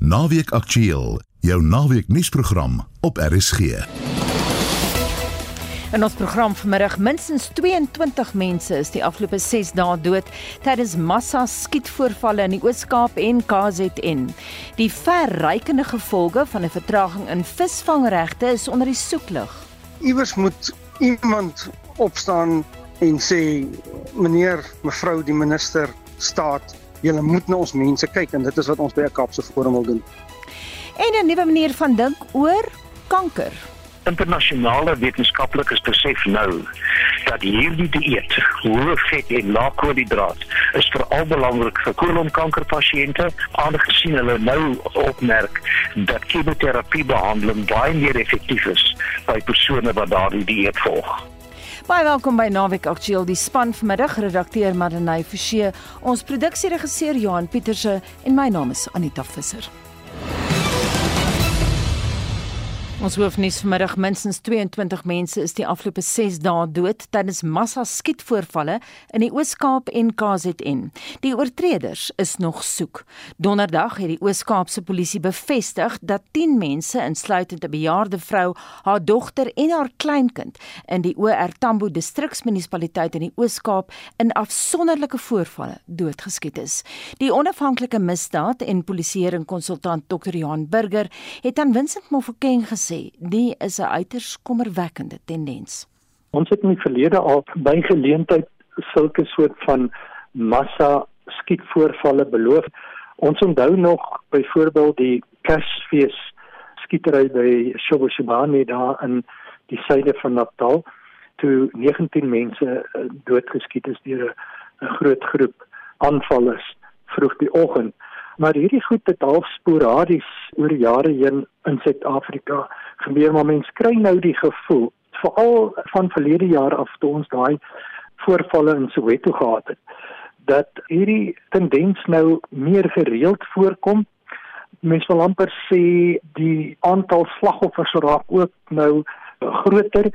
Naweek Aktueel, jou naweek nuusprogram op RSG. In ons program vanmiddag minstens 22 mense is die afgelope 6 dae dood tydens massa skietvoorvalle in die Oos-Kaap en KZN. Die verrykende gevolge van 'n vertraging in visvangregte is onder die soeklig. Iewers moet iemand opstaan en sê meneer, mevrou die minister, staat, julle moet na ons mense kyk en dit is wat ons by 'n Kaapse forum wil doen. En 'n nuwe manier van dink oor kanker. Internasionale wetenskaplikes besef nou dat hierdie dieet, hoë vet en lae koolhidraat, is veral belangrik vir kolonkankerpasiënte, aangesien hulle nou opmerk dat chemoterapi-behandeling baie meer effektief is by persone wat daardie dieet volg. Baie welkom by Naweek Aktueel. Die span vanmiddag redakteur Madeleine Forsie, ons produksieregisseur Johan Pieterse en my naam is Anita Visser. Ons hoofnuus vanmiddag minstens 22 mense is die afgelope 6 dae dood tydens massa skietvoorvalle in die Oos-Kaap en KZN. Die oortreders is nog soek. Donderdag het die Oos-Kaapse polisie bevestig dat 10 mense insluitend 'n bejaarde vrou, haar dogter en haar kleinkind in die OR Tambo distriksmunisipaliteit in die Oos-Kaap in afsonderlike voorvalle doodgeskiet is. Die onafhanklike misdaad en polisieering konsultant Dr. Johan Burger het aan Vincent Mofokeng gesê sê, die is 'n uiters kommerwekkende tendens. Ons het in die verlede al by geleentheid sulke soort van massa skietvoorvalle beloof. Ons onthou nog byvoorbeeld die Kersfees skietery by Shoboshibani daar in die suide van Natal toe 19 mense eh, doodgeskiet is deur 'n groot groep aanvallers vroeg die oggend maar hierdie goed het half sporadies oor jare heen in Suid-Afrika gebeur maar mense kry nou die gevoel veral van verlede jaar af toe ons daai voorvalle in Soweto gehad het dat hierdie tendens nou meer gereeld voorkom. Mense wil amper sê die aantal slagoffers raak ook nou groter.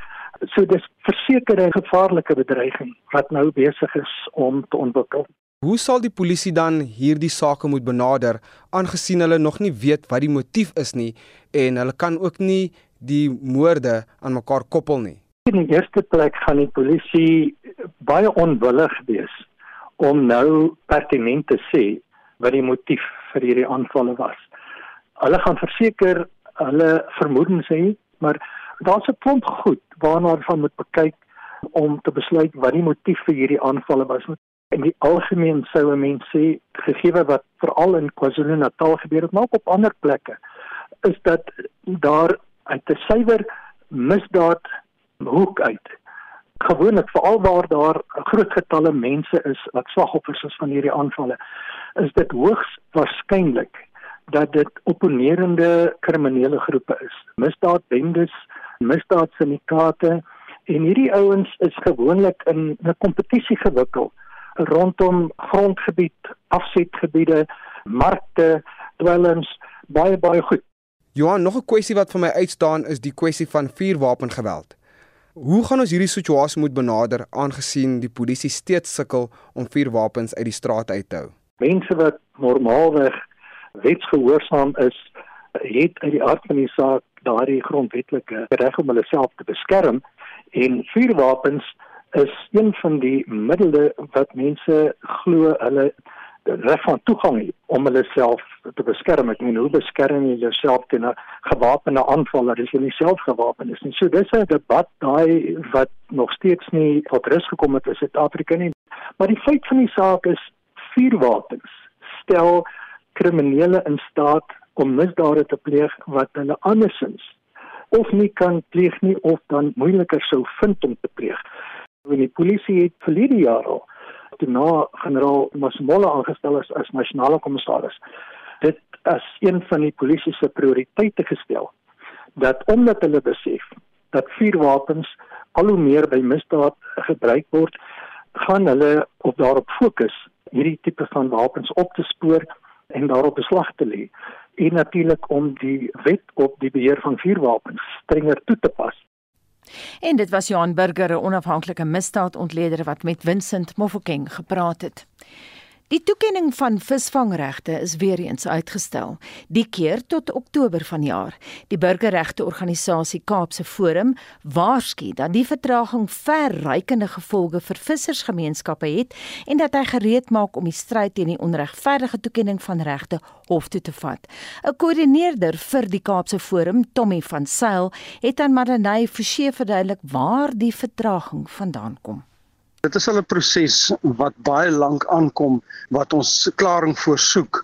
So dis verseker 'n gevaarlike bedreiging wat nou besig is om te ontwikkel Hoe sal die polisie dan hierdie sake moet benader aangesien hulle nog nie weet wat die motief is nie en hulle kan ook nie die moorde aan mekaar koppel nie. In die eerste plek gaan die polisie baie onwillig wees om nou pertinent te sê wat die motief vir hierdie aanvalle was. Hulle gaan verseker hulle vermoedens hê, maar daar's 'n klomp goed waarna hulle van moet kyk om te besluit wat die motief vir hierdie aanvalle was in die algemeen sou 'n mens sê gegee wat veral in KwaZulu-Natal gebeur het maar ook op ander plekke is dat daar uit 'n suiwer misdaad hoek uit gewoonlik veral waar daar groot getalle mense is wat slagoffers is van hierdie aanvalle is dit hoogs waarskynlik dat dit opponerende kriminele groepe is. Misdaadbendes misdaadsyndikaate en hierdie ouens is gewoonlik in 'n kompetisie gewikkeld rondom grondgebied, afsetgebiede, markte, dwelms, baie baie goed. Johan, nog 'n kwessie wat vir my uitstaan is die kwessie van vuurwapengeweld. Hoe gaan ons hierdie situasie moet benader aangesien die polisie steeds sukkel om vuurwapens uit die straat uit te hou? Mense wat normaalweg wetsgehoorsaam is, het uit die aard van die saak daardie grondwetlike reg om hulle self te beskerm en vuurwapens is een van die middele wat mense glo hulle reg van toegang het om hulle self te beskerm. Ek meen, hoe beskerm jy jouself teen 'n gewapende aanval as jy nie self gewapen is nie? So dis 'n debat daai wat nog steeds nie tot rus gekom het in Suid-Afrika nie. Maar die feit van die saak is vuurwapens stel kriminele in staat om misdade te pleeg wat hulle andersins of nie kan pleeg nie of dan moeiliker sou vind om te pleeg. En die polisie het verlede jaar al toe na generaal Masimola aangestel is as nasionale kommissaris. Dit as een van die polisie se prioriteite gestel dat omdat hulle besef dat vuurwapens al hoe meer by misdaad gebruik word gaan hulle op daarop fokus hierdie tipe van wapens op te spoor en daarop beslag te lê. En natuurlik om die wet op die beheer van vuurwapens strenger toe te pas En dit was Johan Burger, 'n onafhanklike misdaadontleder wat met Vincent Mofokeng gepraat het. Die toekenning van visvangregte is weer eens uitgestel, die keer tot Oktober vanjaar. Die burgerregte organisasie Kaapse Forum waarsku dat die vertraging verrykende gevolge vir vissersgemeenskappe het en dat hy gereed maak om die stryd teen die onregverdige toekenning van regte hof toe te vat. 'n Koördineerder vir die Kaapse Forum, Tommy van Sail, het aan Madanay Forsie verduidelik waar die vertraging vandaan kom. Dit is al 'n proses wat baie lank aankom wat ons klaring voorsoek.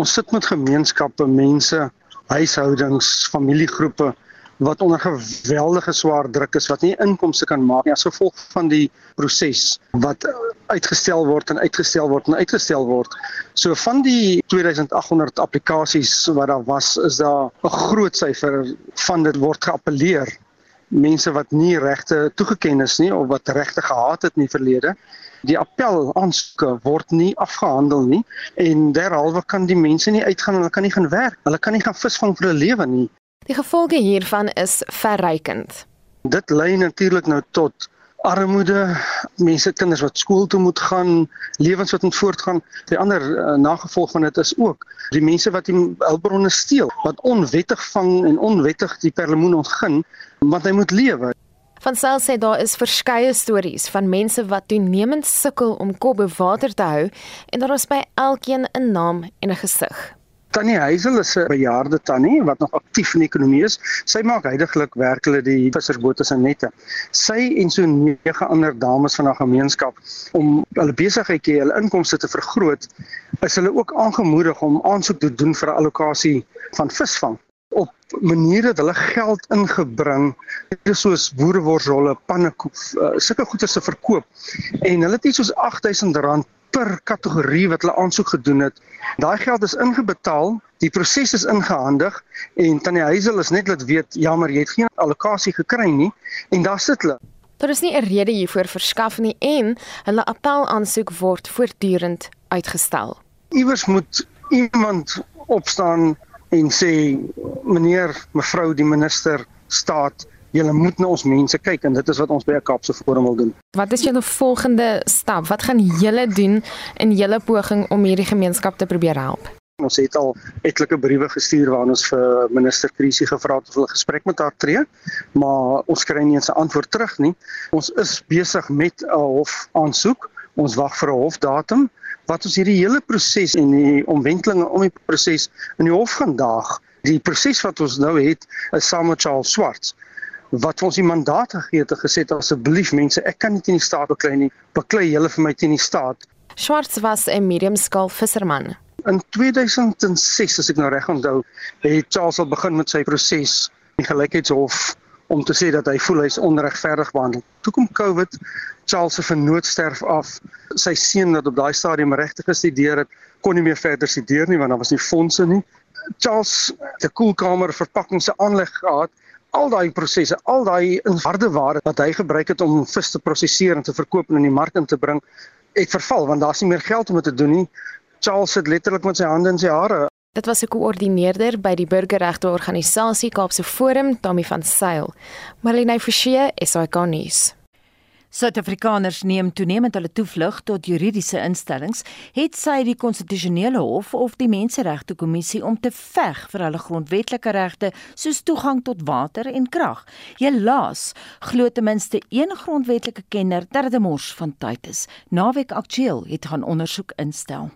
Ons sit met gemeenskappe, mense, huishoudings, familiegroepe wat onder geweldige swaar druk is wat nie inkomste kan maak nie as gevolg van die proses wat uitgestel word en uitgestel word en uitgestel word. So van die 2800 applikasies wat daar was, is daar 'n groot syfer van dit word geappeleer mense wat nie regte toegeken is nie of wat regte gehad het in die verlede. Die appel aansoeke word nie afgehandel nie en derhalwe kan die mense nie uitgaan, hulle kan nie gaan werk, hulle kan nie gaan visvang vir hulle lewe nie. Die gevolge hiervan is verrykend. Dit lei natuurlik nou tot armoede, mense kinders wat skool toe moet gaan, lewens wat moet voortgaan. Die ander uh, nagevolg van dit is ook die mense wat die hulpbronne steel, wat onwettig vang en onwettig die perlemoen ontgin, want hy moet lewe. Van Sel sê daar is verskeie stories van mense wat toenemend sukkel om kop bo water te hou en daar is by elkeen 'n naam en 'n gesig. Tannie Heisel is 'n bejaarde tannie wat nog aktief in die ekonomie is. Sy maak heidaglik werk hulle die vissersbote se nette. Sy en so nege ander dames van haar gemeenskap om hulle besigheidjie, hulle inkomste te vergroot, is hulle ook aangemoedig om aansoek te doen vir 'n allocasie van visvang op maniere dat hulle geld ingebring soos boereworsrolle, pannekoek, uh, sulke goeder se verkoop en hulle het iets soos R8000 per kategorie wat hulle aansoek gedoen het. Daai geld is ingebetaal, die proses is ingehandig en Tannie Heisel is net laat weet, ja, maar jy het geen allocasie gekry nie en daar sit hulle. Daar is nie 'n rede hiervoor verskaf nie en hulle appel aansoek word voortdurend uitgestel. Iewers moet iemand opstaan en sê meneer, mevrou die minister staat Julle moet na ons mense kyk en dit is wat ons by 'n Kaapse Forum wil doen. Wat is julle volgende stap? Wat gaan julle doen in julle poging om hierdie gemeenskap te probeer help? Ons het al etlike briewe gestuur waarin ons vir minister Krisie gevra het of hulle gesprek met haar tree, maar ons kry nie eens 'n antwoord terug nie. Ons is besig met 'n hof aansoek. Ons wag vir 'n hofdatum wat ons hierdie hele proses en die omwentelinge om die proses in die hof gaan daag. Die proses wat ons nou het is saam met Charles Swarts wat ons die mandaat gegee het gesê asseblief mense ek kan nie teen die staat beklei nie. Beklei julle vir my teen die staat. Schwartz was 'n mediumskaal visserman. In 2006 as ek nou reg onthou het Charles al begin met sy proses in gelykheidshof om te sê dat hy voel hy's onregverdig behandel. Toe kom covid Charles se vernoot sterf af. Sy seun wat op daai stadium regtig gestudeer het kon nie meer verder studeer nie want daar was nie fondse nie. Charles het 'n koelkamer verpakking se aanleg gehad al daai prosesse, al daai harde ware wat hy gebruik het om vis te prosesseer en te verkoop en in die mark in te bring, het verval want daar's nie meer geld om dit te doen nie. Charles sit letterlik met sy hande in sy hare. Dit was 'n koördineerder by die burgerregte organisasie Kaapse Forum, Tommy van Sail. Marlene Forsie, SAK nuus. Suid-Afrikaners neem toenemend hulle toevlug tot juridiese instellings, het sy die konstitusionele hof of die menseregte kommissie om te veg vir hulle grondwetlike regte soos toegang tot water en krag. Helaas glo ten minste een grondwetlike kenner dat dit 'n mors van tyd is. Naweek Aktueel het gaan ondersoek instel.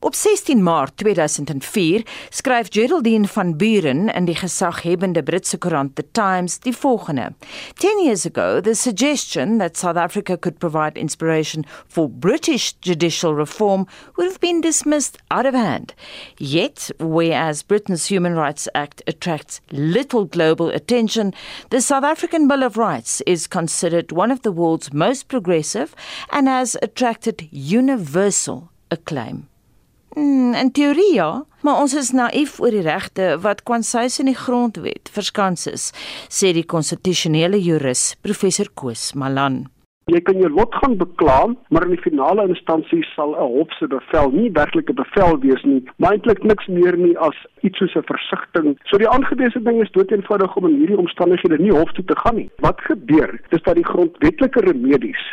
Op 16 Maart 2004 skryf Geraldine van Buren in die gesaghebende Britse koerant The Times die volgende: 10 years ago, the suggestion that South Africa could provide inspiration for British judicial reform would have been dismissed out of hand. Yet, whereas Britain's Human Rights Act attracts little global attention, the South African Bill of Rights is considered one of the world's most progressive and has attracted universal acclaim. Mm, in teorie ja, maar ons is naïef oor die regte wat kwansuis in die grondwet verskans is, sê die konstitusionele jurist professor Koos Malan. Jy kan jou lot gaan beklaam, maar in die finale instansie sal 'n hof se bevel nie werklik 'n bevel wees nie, maar eintlik niks meer nie as iets soos 'n versigtiging. So die aangewese ding is dood eenvoudig om in hierdie omstandighede nie hof toe te gaan nie. Wat gebeur? Dis dat die grondwetlike remedies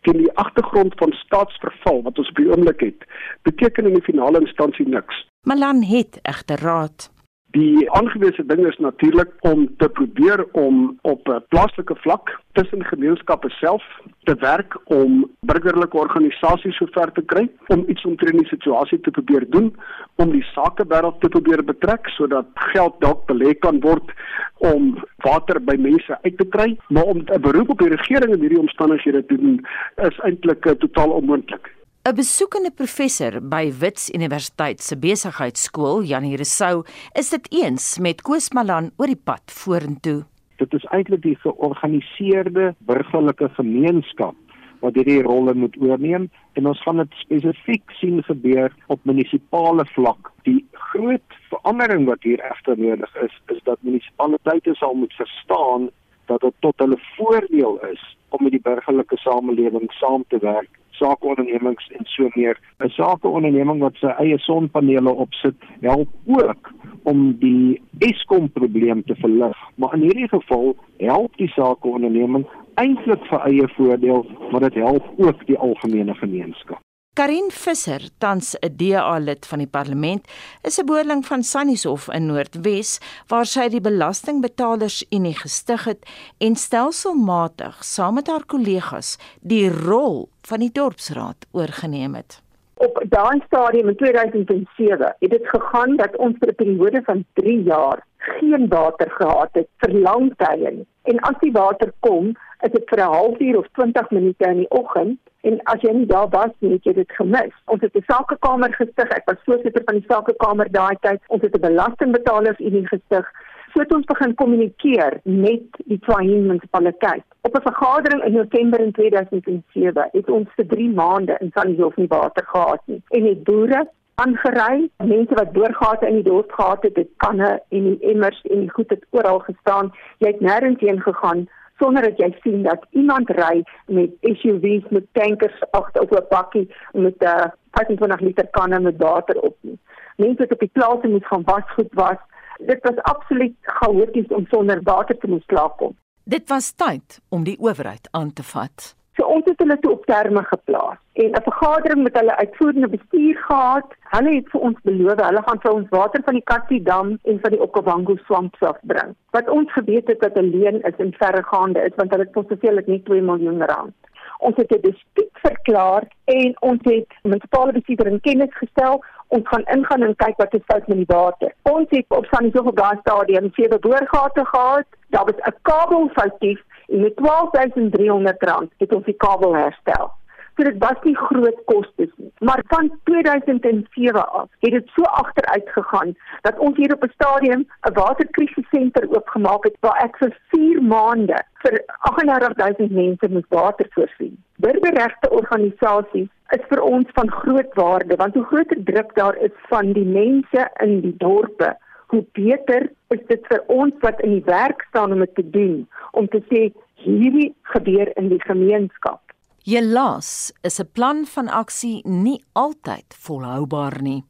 teen die agtergrond van staatsverval wat ons op die oomblik het, beteken in die finale instansie niks. Malan het egter raad. Die aangewese ding is natuurlik om te probeer om op 'n plaaslike vlak tussen gemeenskappe self te werk om burgerlike organisasies sover te kry om iets omtrent die situasie te probeer doen om die sakewêreld te probeer betrek sodat geld dalk belê kan word om water by mense uit te kry. Maar om 'n beroep op die regering in hierdie omstandighede te doen is eintlik uh, totaal onmoontlik 'n Besoekende professor by Wits Universiteit se besigheidskool, Janie Resou, is dit eens met Koos Malan oor die pad vorentoe. Dit is eintlik die georganiseerde burgerlike gemeenskap wat hierdie rolle moet oorneem en ons gaan dit spesifiek sien gebeur op munisipale vlak. Die groot verandering wat hier egter nodig is, is dat munisipaliteite sal moet verstaan dat dit tot hulle voordeel is om met die burgerlike samelewing saam te werk sakeondernemings en so meer. 'n Sakeonderneming wat sy eie sonpanele opsit, help ook om die Eskom probleem te verlig. Maar in hierdie geval help die sakeonderneming eintlik vir eie voordeel, maar dit help ook die algemene gemeenskap. Karin Visser, tans 'n DA lid van die parlement, is 'n boerling van Sannieshof in Noordwes waar sy die belastingbetalers unie gestig het en stelselmatig saam met haar kollegas die rol van die dorpsraad oorgeneem het. Op daai stadium in 2007 het dit gegaan dat ons vir 'n periode van 3 jaar geen water gehad het vir lang tye. En as die water kom, is dit vir 'n halfuur of 20 minute in die oggend en as jy nie daar was nie, het jy dit gemis. Ons het 'n sakekamer gestig. Ek was voorsitter van die sakekamer daai tyd. Ons het 'n belastingbetalers unie gestig. So het ons begin kommunikeer met die Twain munisipaliteit. Op 'n vergadering in November in 2007 het ons vir 3 maande in Sannieshof nie water gehad nie. En die boere aangery, mense wat boorgate in die dorp gehad het, dit kanne en die emmers en die goed het oral gestaan. Jy het nêrens heen gegaan sonder dat jy sien dat iemand ry met SUV's met tankers agter op 'n bakkie met 'n uh, 25 liter kanne met water op nie. Mense wat op die plase moet gaan wasgoed was. Dit was absoluut chaoties om sonder water te moet klaarkom. Dit was tyd om die owerheid aan te vat. So ons het hulle toe op terme geplaas en 'n vergadering met hulle uitvoerende bestuur gehad. Hulle het vir ons beloof hulle gaan vir ons water van die Katsi dam en van die Okavango swamp af bring. Wat ons geweet het dat 'n leen is en verregaande is want hulle het soveel as net 2 miljoen rand. Ons het dit dispuut verklaar en ons het munisipale bestuurder in kennis gestel. Ons gaan ingaan en kyk wat is fout met die water. Ons het op Sannieshof Gas Stadium sewe boorgate gehad. Daar was 'n kabel foutief en met 12300 rand het ons die kabel herstel. So dit was nie groot kostes nie, maar van 2007 af het dit so agteruit gegaan dat ons hier op 'n stadium 'n waterkrisissenter oopgemaak het waar ek vir 4 maande vir 38000 mense moet water voorsien. Burgerregte organisasies is vir ons van groot waarde want hoe groter druk daar is van die mense in die dorpe hoe beter is dit vir ons wat in die werk staan om dit te doen om te sê hierdie gebeur in die gemeenskap. Helaas is 'n plan van aksie nie altyd volhoubaar nie.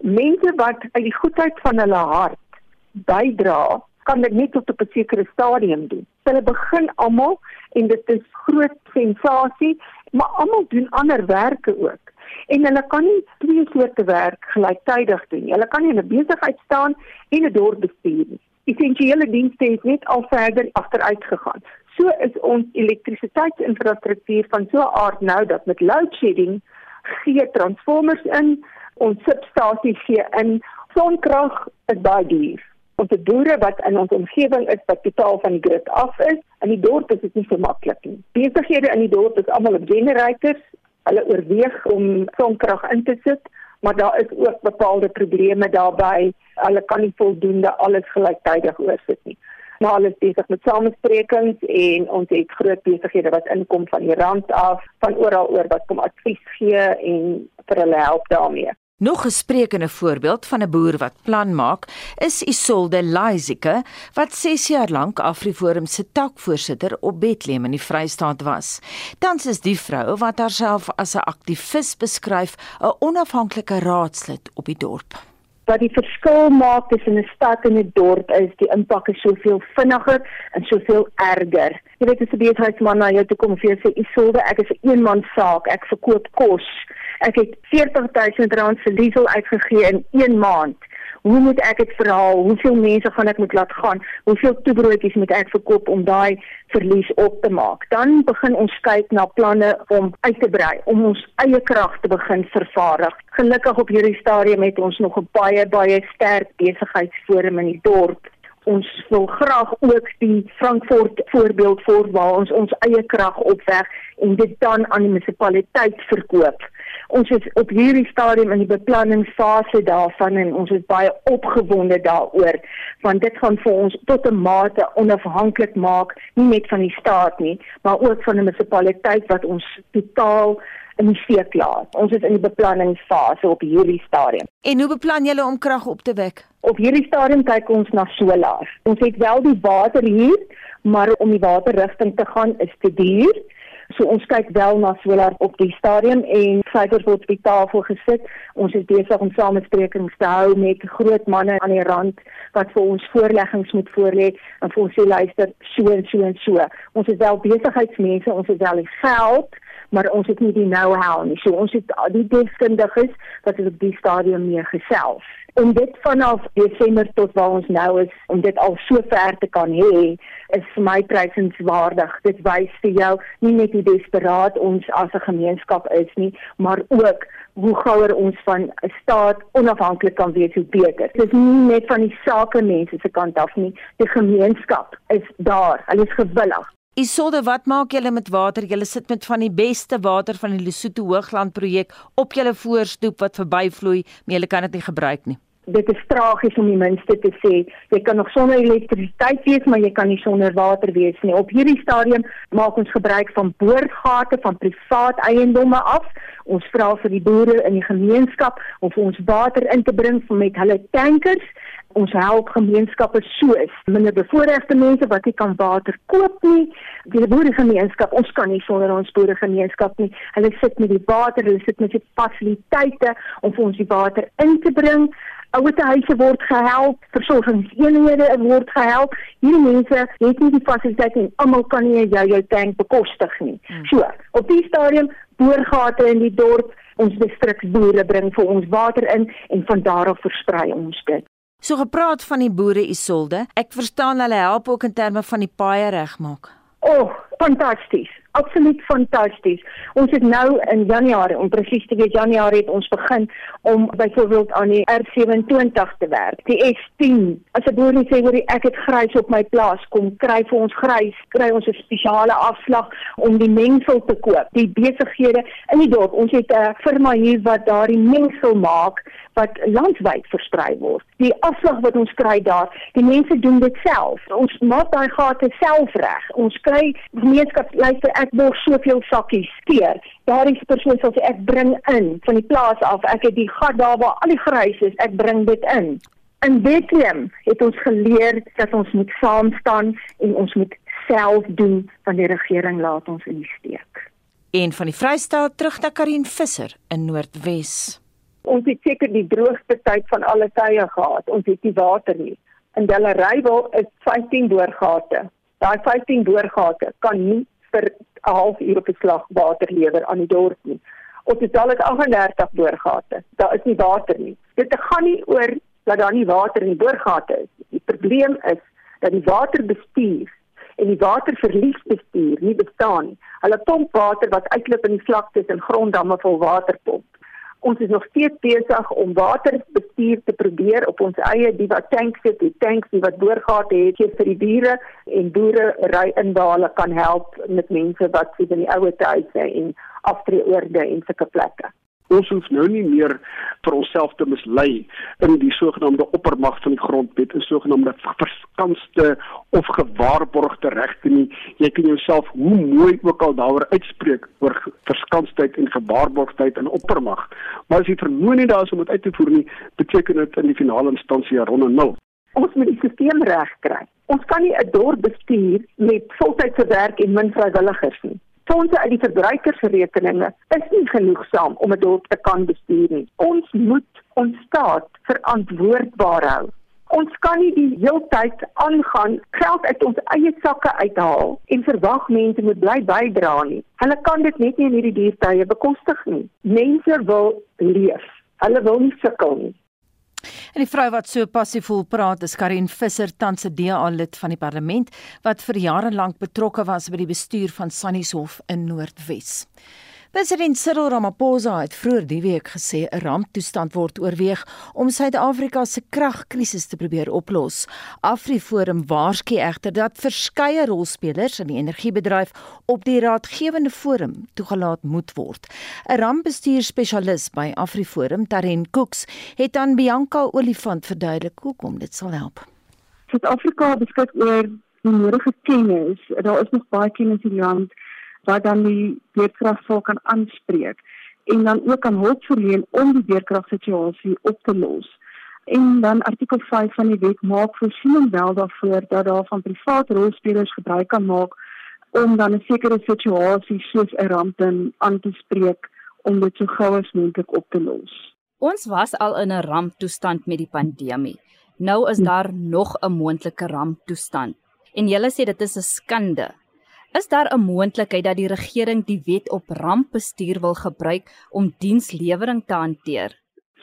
Mense wat uit die goedheid van hulle hart bydra, kan dit net tot op 'n sekere stadium doen. Hulle begin almal en dit is groot sensasie, maar almal doen ander werke ook en hulle kan nie twee soorte werk gelyktydig doen. Hulle kan nie in 'n besigheid staan en 'n dorp bestuur nie. Essensiële dienste het net al verder agteruit gegaan. So is ons elektrisiteitsinfrastruktuur van so 'n aard nou dat met load shedding gee transformers in, ons substasie gee in, sonkrag is baie duur. Ons boere wat in ons omgewing is wat totaal van die grid af is, in die dorp is dit nie so maklik nie. Besighede in die dorp is almal op generators hulle oorweeg om sonkrag in te sit, maar daar is ook bepaalde probleme daarbey. Hulle kan nie voldoende alles gelyktydig oorsit nie. Nou alles besig met samesprekings en ons het groot besighede wat inkom van die rand af, van oral oor wat kom advies gee en vir hulle help daarmee. Nog 'n sprekende voorbeeld van 'n boer wat plan maak, is Isolde Laizike wat 6 jaar lank AfriForum se takvoorsitter op Bethlehem in die Vrystaat was. Tans is die vrou wat haarself as 'n aktivis beskryf, 'n onafhanklike raadslid op die dorp wat die verskil maak tussen 'n stad en 'n dorp is die impak is soveel vinniger en soveel erger. Jy weet as 'n besigheidsman na jou toe kom en vir jou sê Isolde, ek is 'n eenman saak, ek verkoop kos. Ek het 40000 rand vir diesel uitgegee in 1 maand hoe moet ek dit verhaal? Hoeveel mense gaan ek moet laat gaan? Hoeveel toebroodjies moet ek verkoop om daai verlies op te maak? Dan begin ons kyk na planne om uit te brei, om ons eie krag te begin vervaardig. Gelukkig op hierdie stadium het ons nog 'n baie baie sterk besigheidsforum in die dorp. Ons wil graag ook die Frankfurt voorbeeld voor waar ons ons eie krag opwek en dit dan aan die munisipaliteit verkoop ons is op hierdie stadium in die beplanningsfase daarvan en ons is baie opgewonde daaroor want dit gaan vir ons tot 'n mate onafhanklik maak nie net van die staat nie maar ook van 'n munisipaliteit wat ons totaal in die steek laat. Ons is in die beplanningsfase op hierdie stadium. En hoe beplan julle om krag op te wek? Op hierdie stadium kyk ons na solar. Ons het wel die water hier, maar om die waterrigting te gaan is te duur. So ons kyk wel na solar op die stadium en syfers word op die tafel gesit. Ons is besig om samesprekings te hou met groot manne aan die rand wat vir ons voorleggings moet voorlê en vir ons sê luister so en so en so. Ons is wel besigheidsmense, ons het wel die geld, maar ons het nie die know-how nie. So ons het die deskundiges wat op die stadium mee gesels om dit vanaf Desember tot waar ons nou is om dit al so ver te kan hê is vir my prysenswaardig. Dit wys vir jou nie net hoe desperaat ons as 'n gemeenskap is nie, maar ook hoe gouer ons van 'n staat onafhanklik kan wees hoe beter. Dit is nie net van die sake mense se kant af nie, die gemeenskap is daar. Hulle is gewillig. Isolde, wat maak julle met water? Julle sit met van die beste water van die Lesotho Hoogland projek op julle voorstoep wat verbyvloei, maar julle kan dit nie gebruik nie. Dit is tragies om die minste te sê. Jy kan nog sonder elektrisiteit wees, maar jy kan nie sonder water wees nie. Op hierdie stadium maak ons gebruik van boorgate van privaat eiendomme af. Ons vra vir die boere in die gemeenskap om vir ons water in te bring met hulle tankers ons help gemeenskappe soos minder bevoorregte mense wat nie kan water koop nie. Die boeregemeenskap, ons kan nie sonder ons boeregemeenskap nie. Hulle sit met die water, hulle sit met die fasiliteite om vir ons die water in te bring. Ouete huise word gehelp, versorgingseenhede word gehelp. Hierdie mense het nie die fasiliteite en almal kan nie jou jou tank bekostig nie. Hmm. So, op die stadium boorgate in die dorp ons distriksboere bring vir ons water in en van daar af versprei ons dit. So gepraat van die boere Isolde. Ek verstaan hulle help ook in terme van die paaie regmaak. O, oh, fantasties. Absoluut fantasties. Ons het nou in Januarie, om presies te wees Januarie het ons begin om byvoorbeeld aan die R27 te werk. Die S10. As 'n boer sê hoor ek het grys op my plaas, kom kry vir ons grys, kry ons 'n spesiale afslag om die mengsel te koop. Die besighede in die dorp, ons het 'n firma hier wat daardie mengsel maak wat landwyd versprei word. Die afslag wat ons kry daar, die mense doen dit self. Ons maak daai gate self reg. Ons kry gemeenskap luister ek borg soveel sakkies teer. Daardie persoon sal sê ek bring in van die plaas af. Ek het die gat daar waar al die grys is, ek bring dit in. In Bethlehem het ons geleer dat ons moet saam staan en ons moet self doen van die regering laat ons in die steek. Een van die Vrystaat terug na Karin Visser in Noordwes. Ons het seker die droogste tyd van alle tye gehad. Ons het nie water nie. In Delareyville is 15 boorgate. Daai 15 boorgate kan nie vir 'n halfuur op slag water lewer aan die dorp nie. Ons het al 38 boorgate. Daar is nie water nie. Dit gaan nie oor dat daar nie water in die boorgate is. Die probleem is dat die waterbestuur en die waterverliesbestuur nie bestaan nie. Hulle pomp water wat uitloop in die vlaktes en gronddamme vol water pomp ons is nog steeds besig om waterbestuur te probeer op ons eie die wat tanks het, die tanks die wat boorgate het hier vir die diere en boere ry in hulle kan help met mense wat sit in die ouer huise en aftreeorde en sulke plekke. Ons hoef nou nie meer vir onsself te mislei in die sogenaamde oppermag van die grondwet, 'n sogenaamde verskanste of gewaarborgde regte nie. Jy kan jouself hoe mooi ook al daaroor uitspreek oor verskanstheid en gewaarborgdheid en oppermag, maar as jy vermoë nie daar is om dit uit te voer nie, beteken dit in die finale instansie ronde nul. Ons moet die stelsel regkry. Ons kan nie 'n dorp bestuur met voltydse werk en min vrywilligers nie. Fondse uit die verbruikersrekeninge is nie genoegsaam om 'n dorp te kan bestuur nie. Ons moet ons staat verantwoordbaar hou. Ons kan nie die heeltyd aangaan geld uit ons eie sakke uithaal en verwag mense moet bly bydra nie. Hulle kan dit net nie in hierdie duurtye bekostig nie. Mense wil leef. Hulle wil nie sukkel nie. En die vrou wat so passief voel praat is Karin Visser, tans 'n DA lid van die parlement wat vir jare lank betrokke was by die bestuur van Sannieshof in Noordwes. President Cyril Ramaphosa het vroeër die week gesê 'n ramptoestand word oorweeg om Suid-Afrika se kragkrisis te probeer oplos. AfriForum waarsku egter dat verskeie rolspelers in die energiebedryf op die raadgewende forum toegelaat moet word. 'n Rampbestuurspesialis by AfriForum, Taren Cooks, het aan Bianca Olifant verduidelik hoekom dit sal help. Suid-Afrika beskik oor die nodige kennis. Daar is nog baie kennis in die land wat dan die weerkragval kan aanspreek en dan ook kan hulp verleen om die weerkragsituasie op te los. En dan artikel 5 van die wet maak voorsiening wel daarvoor dat daar van private rolspelers gebruik kan maak om dan 'n sekere situasie soos 'n ramp dan aan te spreek om dit so gou as moontlik op te los. Ons was al in 'n ramptoestand met die pandemie. Nou is daar nog 'n moontlike ramptoestand. En julle sê dit is 'n skande Is daar 'n moontlikheid dat die regering die wet op rampbestuur wil gebruik om dienslewering te hanteer?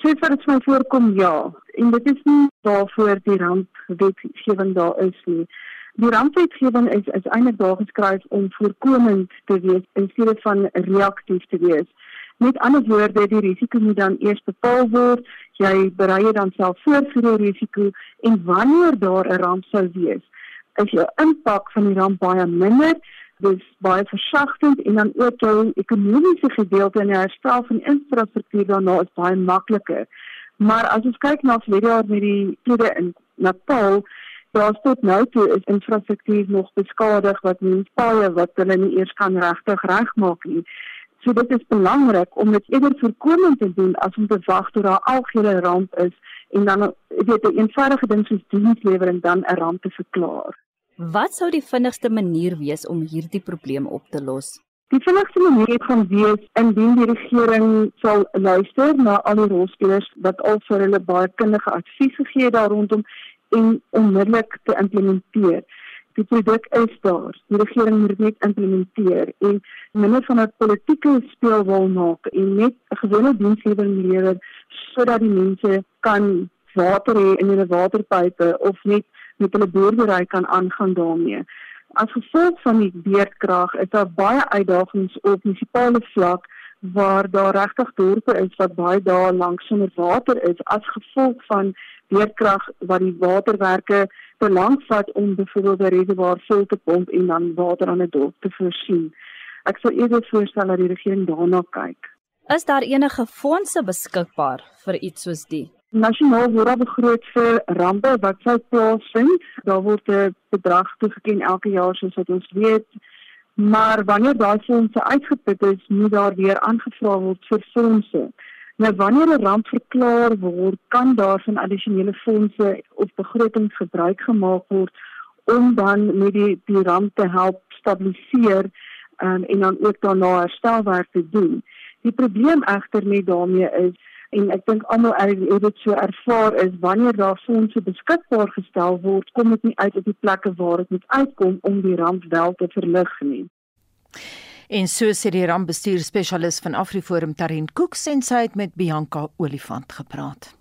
Sê vir dit my voorkom ja, en dit is nie daarvoor die rampwetgewing daar is nie. Die rampwetgewing is is eintlik daar geskryf om voorkomend te wees in steede van reaktief te wees. Met ander woorde, die risiko moet dan eers bepaal word. Jy berei dit dan self voor vir die risiko en wanneer daar 'n ramp sou wees, is jou impak van die ramp baie minder dis baie versagtend en dan ook jou ekonomiese gedeelte en herstel van infrastruktuur daarna is baie makliker. Maar as ons kyk na verlede jaar met die tweede in Natal, daar tot nou toe is infrastruktuur nog beskadig wat mense baie wat hulle nie eers kan regtig regmaak nie. So dit is belangrik om dit eerder voorkomend te doen as om te wag tot daar algehele ramp is en dan weet 'n eenvoudige ding soos dienslewering dan 'n ramp te verklaar. Wat sou die vinnigste manier wees om hierdie probleem op te los? Die vinnigste manier gaan wees indien die regering sal luister na al die rolspelers wat al vir hulle baie kundige advies gegee het daar rondom en onmiddellik te implementeer. Die produk is daar. Die regering moet net implementeer en minder van 'n politieke speelwil maak en net 'n gewone dienslewering lewer sodat die mense kan water hê in hulle waterpype of net met hulle boerdery kan aangaan daarmee. As gevolg van die beerdkrag is daar baie uitdagings op munisipale vlak waar daar regtig dorpe is wat baie dae lank sonder water is as gevolg van beerdkrag wat die waterwerke te lank vat om byvoorbeeld 'n reservoir vol te pomp en dan water aan 'n dorp te voorsien. Ek sou eerder voorstel dat die regering daarna kyk. Is daar enige fondse beskikbaar vir iets soos dit? Nasionaal word begroot vir rampe wat sou plaasvind. Daar word 'n bedrag toegeken elke jaar soos wat ons weet. Maar wanneer daai fondse uitgeput is, moet daar weer aangevra word vir fondse. Nou wanneer 'n ramp verklaar word, kan daar van addisionele fondse of begrotings gebruik gemaak word om dan met die die ramp te help stabiliseer um, en dan ook daarna herstelwerk te doen. Die probleem egter met daarmee is en ek dink almal het dit so ervaar is wanneer daar fondse beskikbaar gestel word, kom dit nie uit op die plekke waar dit moet uitkom om die ramp wel te verlig nie. En so sê die rampbestuurspesialis van Afriforum Tarin Cook sê sy het met Bianca Olifant gepraat.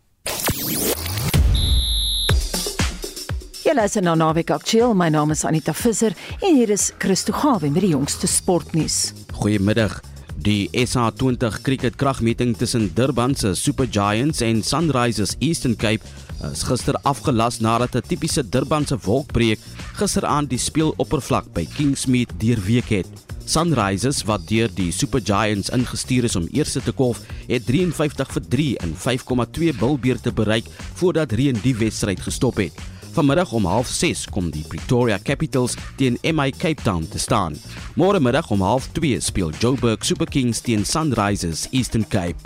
Julle is nou naweek aktueel. My naam is Anita Visser en hier is Christo Gawe met die jongste sportnuus. Goeiemiddag. Die SA20 cricket kragmeting tussen Durban se Super Giants en Sunrisers Eastern Cape is gister afgelas nadat 'n tipiese Durbanse wolkbreek gisteraand die speeloppervlak by Kingsmead deurweek het. Sunrisers wat deur die Super Giants ingestuur is om eerste te kolf, het 53 vir 3 in 5,2 bilbeerte bereik voordat reën die wedstryd gestop het. Vanmiddag om 06:30 kom die Pretoria Capitals teen MI Cape Town te staan. Môre middag om 02:30 speel Joburg Super Kings teen Sunrisers Eastern Cape.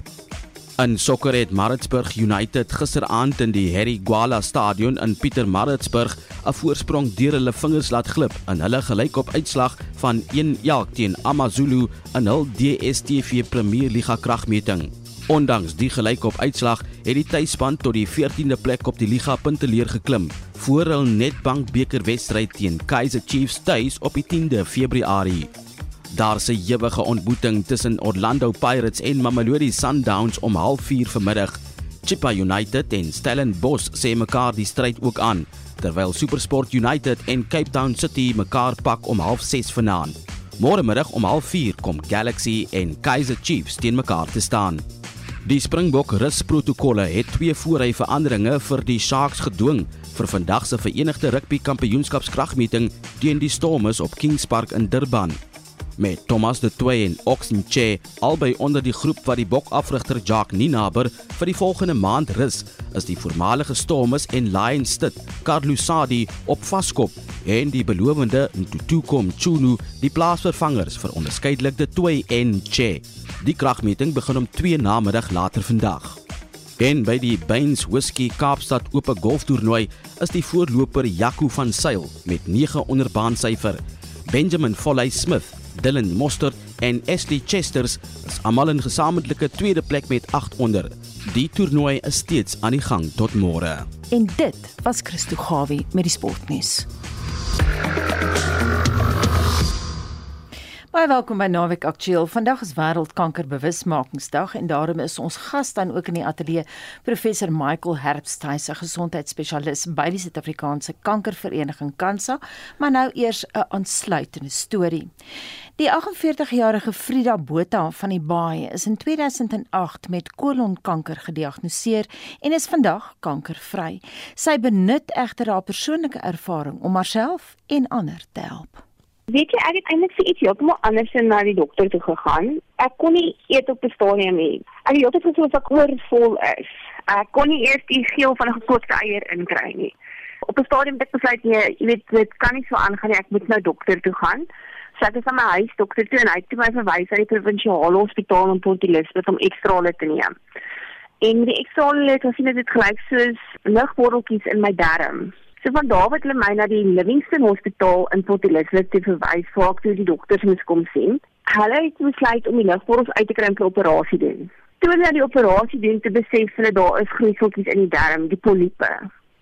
In sokker het Maritzburg United gisteraand in die Harry Gwala Stadion in Pietermaritzburg 'n voorsprong deur hulle vingers laat glip in hulle gelykop uitslag van 1-1 teen AmaZulu in hul DStv Premier Liga kragmeting. Ondanks die gelykop uitslag het die tuisspan tot die 14de plek op die liga punteleer geklim voor hul Nedbank beker wedstryd teen Kaizer Chiefs tuis op die 10de Februarie. Daar's 'n ewige ontmoeting tussen Orlando Pirates en Mamelodi Sundowns om 04:30 vanmiddag. Chippa United en Stellenbosch sê mekaar die stryd ook aan, terwyl SuperSport United en Cape Town City mekaar pak om 06:30 vanaand. Môre middag om 04:30 kom Galaxy en Kaizer Chiefs teen mekaar te staan. Die Springbok rusprotokolle het twee voorry veranderinge vir die Sharks gedwing vir vandag se Verenigde Rugby Kampioenskapskragmeting teen die Stormers op Kings Park in Durban met Thomas de Toey en Oxenche albei onder die groep wat die bokafrigter Jacques Ninaber vir die volgende maand rus, is die voormalige Stormers en Lions stit Carlos Sadi op vaskop en die belowende Ntutuko Mchunu die plaasvervangers vir onderskeidelik de Toey en Che. Die kragmeting begin om 2 namiddag later vandag. En by die Bains Whisky Kaapstad Ope Golftoernooi is die voorloper Jaco van Sail met 9 onderbaan syfer. Benjamin Foley Smith Dylan Mostert en Ashley Chesters is almal in gesamentlike tweede plek met 8 onder. Die toernooi is steeds aan die gang tot môre. En dit was Christo Gawie met die sportnuus. Baie welkom by Naweek Aktueel. Vandag is Wêreldkankerbewusmakingsdag en daarom is ons gas dan ook in die ateljee professor Michael Herbst, hy is 'n gesondheidsspesialis by die Suid-Afrikaanse Kankervereniging Kansa, maar nou eers 'n aansluitende storie. Die 48-jarige Frida Botha van die Baai is in 2008 met kolonkanker gediagnoseer en is vandag kankervry. Sy benut egter haar persoonlike ervaring om haarself en ander te help. Weet jy, ek het eintlik vir iets heeltemal anders na die dokter toe gegaan. Ek kon nie eet op 'n stadium nie. Ek het altyd gevoel ek oorvol is. Ek kon nie eers die geel van 'n gekookte eier inkry nie. Op 'n stadium het ek besluit nee, jy weet dit kan nie so aangaan nie. Ek moet nou dokter toe gaan. So ek is aan my huis dokter toe en hy het my verwys na die provinsiale hospitaal in Port Elizabeth om ekstrale te neem. En die ekstrale het gesien dit gelyk soos lugborreltjies in my darm. So van daar het hulle my na die Livingston Hospitaal in Port Elizabeth te verwys ek toe die dokters moes kom sien. Hulle het besluit om die lugborrels uit te kry vir operasie doen. Toe hulle die operasie doen te besef hulle daar is grieseltjies in die darm, die poliepe.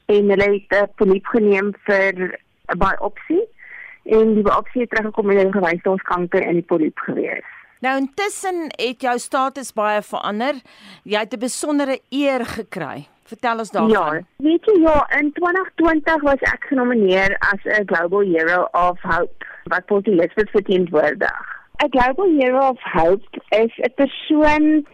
En hulle het 'n poliep geneem vir 'n biopsie en die biopsie het teruggekom en hulle gewys daar's kanker in die poliep gewees. Nou intussen het jou status baie verander. Jy het 'n besondere eer gekry. Vertel ons daarvan. Ja, weet jy ja, in 2020 was ek genomineer as 'n Global Hero of Hope wat Port Elizabeth verteenwoordig. 'n Global Hero of Hope is 'n persoon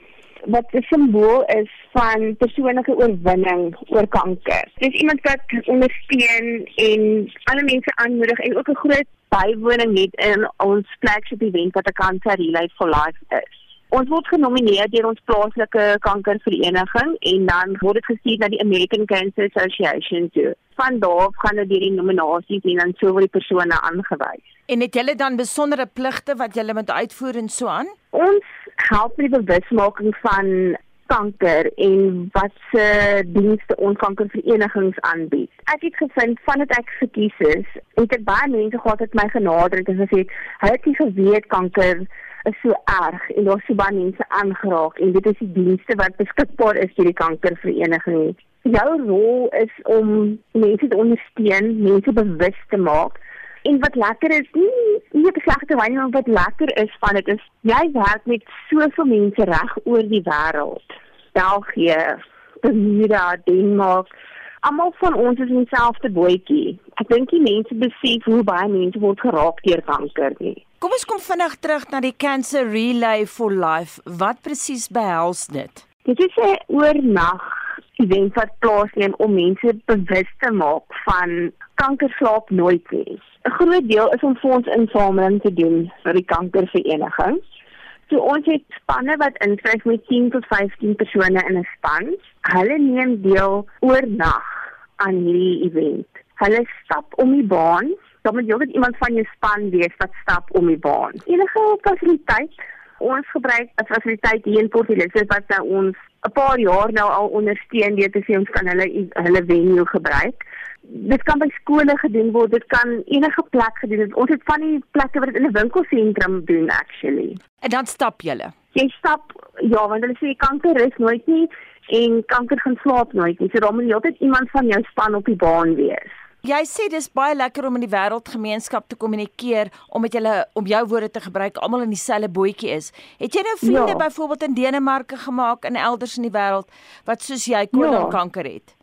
wat 'n simbool is van persoonlike oorwinning oor kanker. Dis iemand wat ondersteun en alle mense aanmoedig en ook 'n groot bywoning het in ons flagship event wat 'n Cancer Relay for Life is. Ons word genomineer deur ons plaaslike kankervereniging en dan word dit gestuur na die American Cancer Association toe. Van daar af gaan dit deur die nominasies en dan sou word die persone aangewys. En het julle dan besondere pligte wat julle moet uitvoer en so aan? Ons help met die bewusmaking van kanker en wat se dienste ons kankerverenigings aanbied. Ek het gevind vandat ek gekies is, het ek baie mense gehad wat my genader het en gesê, "Hy het nie geweet kanker is so erg en daar's so baie mense aangeraak en dit is die dienste wat beskikbaar is deur die kankervereniging. Jou rol is om mense te ondersteun, mense bewus te maak. En wat lekker is, nie nie te slegte wyne maar wat lekker is van dit is jy werk met soveel mense reg oor die wêreld. België, Bermuda, Denemark, almal van ons is in dieselfde bootjie. Ek dink die mense besef hoe baie mense word geraak deur kanker nie. Kom ons kom vinnig terug na die Cancer Relay for Life. Wat presies behels dit? Dit is 'n oornag event wat plaasneem om mense bewus te maak van kanker slaap nooit nie. 'n Groot deel is om fondsinsameling te doen vir die kankervereniging. So ons het spanne wat inskryf met 10 tot 15 persone in 'n span. Hulle neem deel oornag aan hierdie event. Hulle stap om die baan. Dan moet jy ook iemand van jou span wees wat stap om die baan. Enige fasiliteit ons gebruik 'n fasiliteit hier in Port Elizabeth wat nou ons 'n paar jaar nou al ondersteun deur te sê ons kan hulle hulle venue gebruik. Dit kan by skole gedoen word, dit kan enige plek gedoen word. Ons het van die plekke wat dit in 'n winkelsentrum doen actually. En dan stap julle. Jy stap ja, want hulle sê kanker is nooit nie en kanker gaan slaap nooit nie. So daar moet altyd iemand van jou span op die baan wees. Jy sê dis baie lekker om in die wêreldgemeenskap te kommunikeer om met julle om jou woorde te gebruik almal in dieselfde bootjie is. Het jy nou vriende ja. byvoorbeeld in Denemarke gemaak en elders in die wêreld wat soos jy kolonkanker ja. het?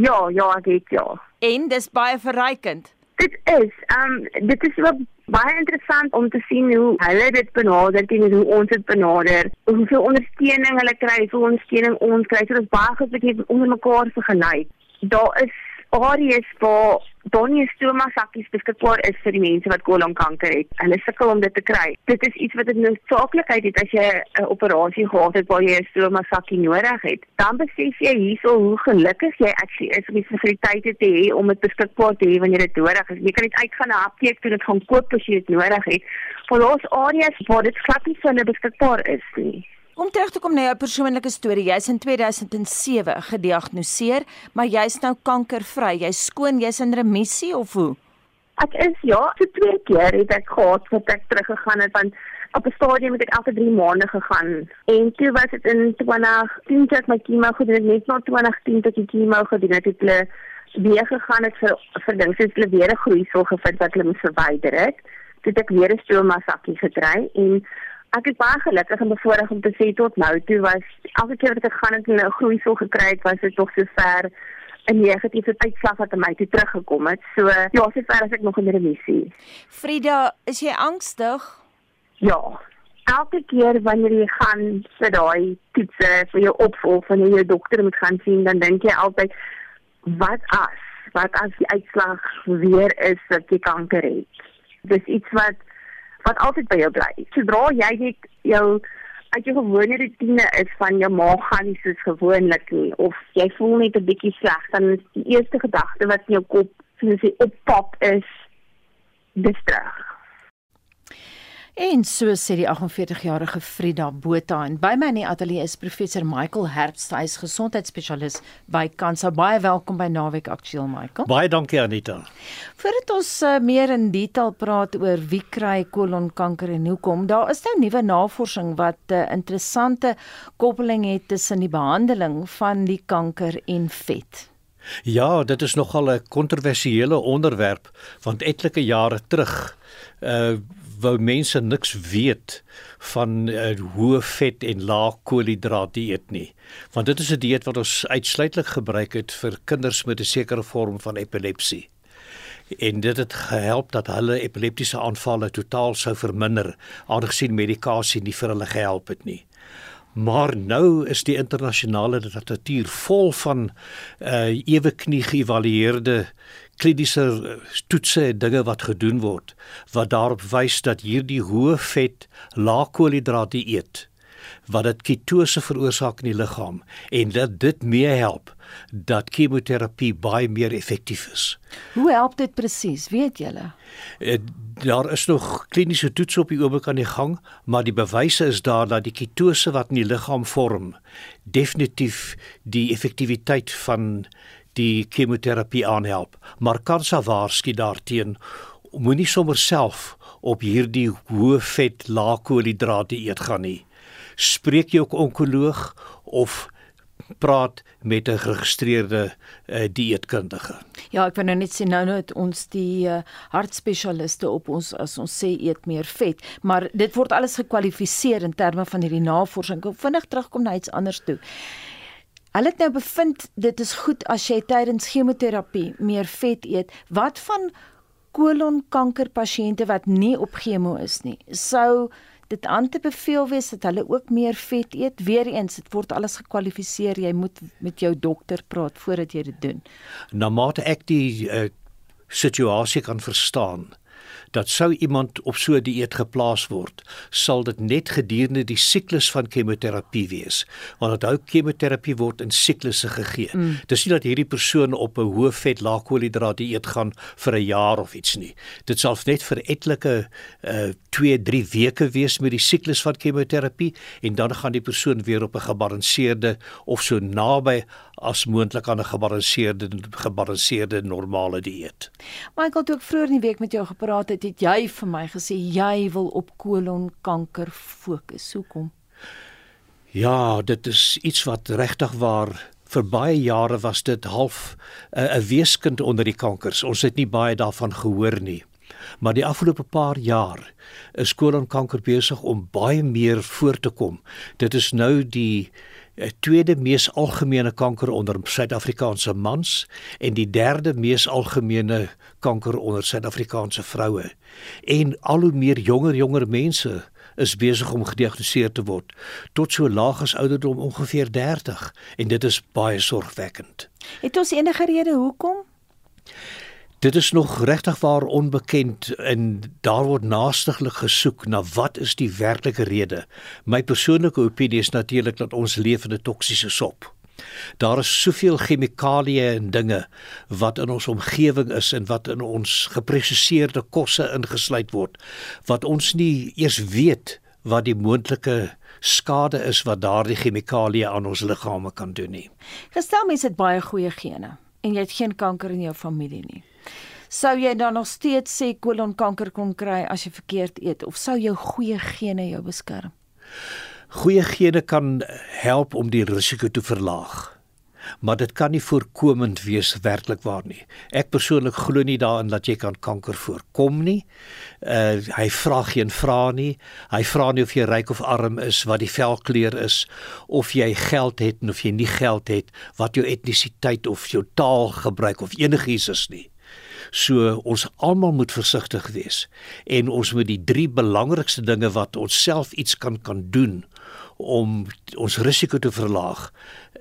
Ja, ja, ek het ja. En dis baie verrykend. Dit is, ehm um, dit is ook baie interessant om te sien hoe hulle dit benader en hoe ons dit benader. Hoeveel ondersteuning hulle kry, hoeveel ondersteuning ons kry. So dit is baie goed dat jy onder mekaar vergelyk. Daar is areas waar donnie stoma sakkies beskikbaar is vir die mense wat kolonkanker het. Hulle sukkel om dit te kry. Dit is iets wat 'n noodsaaklikheid het as jy 'n operasie gehad het waar jy 'n stoma sakkie nodig het. Dan besef jy hierso hoe gelukkig jy actually is om die fasiliteite te hê om dit beskikbaar te hê wanneer dit nodig is. Jy kan net uitgaan na 'n apteek toe dit gaan koop as jy dit nodig het. Vir ons areas waar dit glad nie vir hulle beskikbaar is nie. Om terug te kom na jou persoonlike storie, jy's in 2007 gediagnoseer, maar jy's nou kankervry. Jy's skoon, jy's in remissie of hoe? Ek is ja, so twee keer het ek gehad wat ek teruggegaan het want op 'n stadium het ek elke 3 maande gegaan. En toe was dit in 2010 het my chemo gedoen, ek net na 2010 tot die chemo gedoen het, het hulle weer gegaan het vir vir dinge soos hulle weer 'n groeisel gevind wat hulle moes verwyder het. Toe het ek weer 'n stoma sakkie gekry en Ek is baie gelukkig en bevoorreg om te sê tot nou toe was elke keer wat ek gaan het 'n groeisel gekry het, was dit nog so ver 'n negatiewe uitslag wat aan my toe teruggekom het. So ja, so ver as ek nog in remissie. Frida, is jy angstig? Ja. Elke keer wanneer jy gaan vir daai toetse vir jou opvolg van jou dokter moet gaan sien, dan dink jy altyd wat as? Wat as die uitslag weer is dat jy kanker het? Dis iets wat wat altyd by jou bly. Sodra jy net jou uit jou gewone rotine is van jou maag gaan nie soos gewoonlik nie of jy voel net 'n bietjie sleg, dan is die eerste gedagte wat in jou kop soos jy oppop is dis terug. En so sê die 48-jarige Frida Botha en by my in die ateljee is professor Michael Herbst, hy is gesondheidsspesialis by Kansa. Baie welkom by Naweek Aktueel Michael. Baie dankie Anita. Voordat ons uh, meer in detail praat oor wie kry kolonkanker en hoekom, daar is nou nuwe navorsing wat 'n uh, interessante koppeling het tussen die behandeling van die kanker en vet. Ja, dit is nogal 'n kontroversiële onderwerp want etlike jare terug uh wou mense niks weet van uh, hoë vet en lae koolhidraat dieet nie. Want dit is 'n dieet wat ons uitsluitlik gebruik het vir kinders met 'n sekere vorm van epilepsie. En dit het gehelp dat hulle epileptiese aanvalle totaal sou verminder, aangesien medikasie nie vir hulle gehelp het nie. Maar nou is die internasionale literatuur vol van uh ewe knie geëvalueerde kliniese toetse en dinge wat gedoen word wat daarop wys dat hierdie hoë vet, lae koolhidraat dieet wat dit ketose veroorsaak in die liggaam en dat dit mee help dat chemoterapie baie meer effektief is. Hoe help dit presies, weet julle? Eh, daar is nog kliniese toetse op die oomblik aan die gang, maar die bewyse is daar dat die ketose wat in die liggaam vorm definitief die effektiwiteit van die chemoterapie aanhelp, maar kansa waarsku daarteen moenie sommer self op hierdie hoë vet lae koolhidraat dieet gaan nie. Spreek jou onkoloog of praat met 'n geregistreerde uh, dieetkundige. Ja, ek wil nou net sê nou nou het ons die uh, hartspesialiste op ons as ons sê eet meer vet, maar dit word alles gekwalifiseer in terme van hierdie navorsing. Ek wil vinnig terugkom na iets anders toe. Hulle het nou bevind dit is goed as jy tydens chemoterapie meer vet eet. Wat van kolonkanker pasiënte wat nie op chemo is nie? Sou dit aan te beveel wees dat hulle ook meer vet eet? Weereens, dit word alles gekwalifiseer. Jy moet met jou dokter praat voordat jy dit doen. Na mate ek die uh, situasie kan verstaan, dat sou iemand op so 'n dieet geplaas word, sal dit net gedurende die siklus van chemoterapie wees. Want onthou chemoterapie word in siklusse gegee. Mm. Dis nie dat hierdie persoon op 'n hoë vet lae koolhidraat dieet gaan vir 'n jaar of iets nie. Dit sal net vir etlike uh 2, 3 weke wees met die siklus van chemoterapie en dan gaan die persoon weer op 'n gebalanseerde of so naby as moontlik aan 'n gebalanseerde gebalanseerde normale dieet. Michael, toe ek vroeër in die week met jou gepraat het, het jy vir my gesê jy wil op kolonkanker fokus. Hoekom? Ja, dit is iets wat regtig waar vir baie jare was dit half 'n uh, weeskind onder die kankers. Ons het nie baie daarvan gehoor nie. Maar die afgelope paar jaar is kolonkanker besig om baie meer voor te kom. Dit is nou die tweede mees algemene kanker onder Suid-Afrikaanse mans en die derde mees algemene kanker onder Suid-Afrikaanse vroue. En al hoe meer jonger jonger mense is besig om gediagnoseer te word tot so laag as ouderdom ongeveer 30 en dit is baie sorgwekkend. Het ons enige rede hoekom? Dit is nog regtig waar onbekend en daar word naastiglik gesoek na wat is die werklike rede. My persoonlike opinie is natuurlik dat ons leef in 'n toksiese sop. Daar is soveel chemikalieë en dinge wat in ons omgewing is en wat in ons gepresesseerde kosse ingesluit word wat ons nie eers weet wat die moontlike skade is wat daardie chemikalieë aan ons liggame kan doen nie. Gestel mense het baie goeie gene en jy het geen kanker in jou familie nie sou jy dan nog steeds sê kolonkanker kon kry as jy verkeerd eet of sou jou goeie gene jou beskerm? Goeie gene kan help om die risiko te verlaag. Maar dit kan nie voorkomend wees werklik waar nie. Ek persoonlik glo nie daarin dat jy kan kanker voorkom nie. Uh hy vra geen vra nie. Hy vra nie of jy ryk of arm is, wat die velkleur is, of jy geld het of jy nie geld het, wat jou etnisiteit of jou taal gebruik of enigiets is nie. So ons almal moet versigtig wees en ons moet die drie belangrikste dinge wat ons self iets kan kan doen om ons risiko te verlaag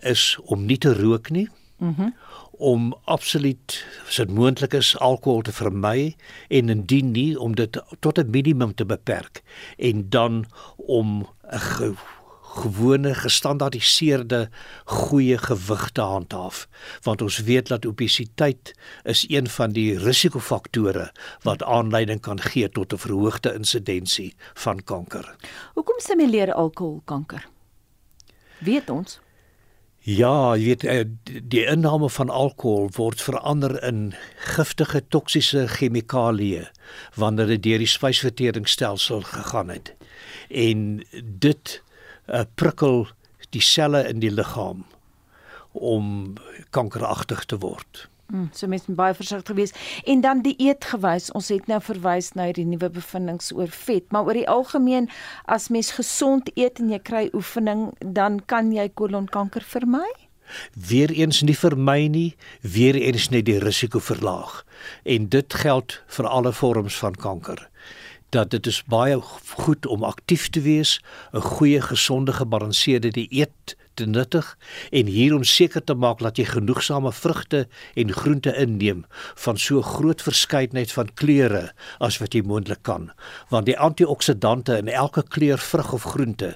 is om nie te rook nie. Mhm. Mm om absoluut as dit moontlik is alkohol te vermy en indien nie om dit tot 'n minimum te beperk en dan om 'n gewone gestandaardiseerde goeie gewig te handhaaf want ons weet dat obesiteit is een van die risikofaktore wat aanleiding kan gee tot 'n verhoogde insidensie van kanker. Hoekom simuleer alkohol kanker? Weet ons? Ja, jy weet eh, die inname van alkohol word verander in giftige toksiese chemikalieë wanneer dit deur die spysverteringsstelsel gegaan het. En dit uh, prikkel die selle in die liggaam om kankeragtig te word. Mm, so mens moet baie versigtig wees. En dan die eetgewys. Ons het nou verwys na die nuwe bevindinge oor vet, maar oor die algemeen as mens gesond eet en jy kry oefening, dan kan jy kolonkanker vermy? Weereens nie vermy nie, weereens net die risiko verlaag. En dit geld vir alle vorms van kanker dat dit is baie goed om aktief te wees, 'n goeie gesonde gebalanseerde dieet te nuttig en hier om seker te maak dat jy genoegsame vrugte en groente inneem van so groot verskeidenheid van kleure as wat jy moontlik kan, want die antioksidante in elke kleur vrug of groente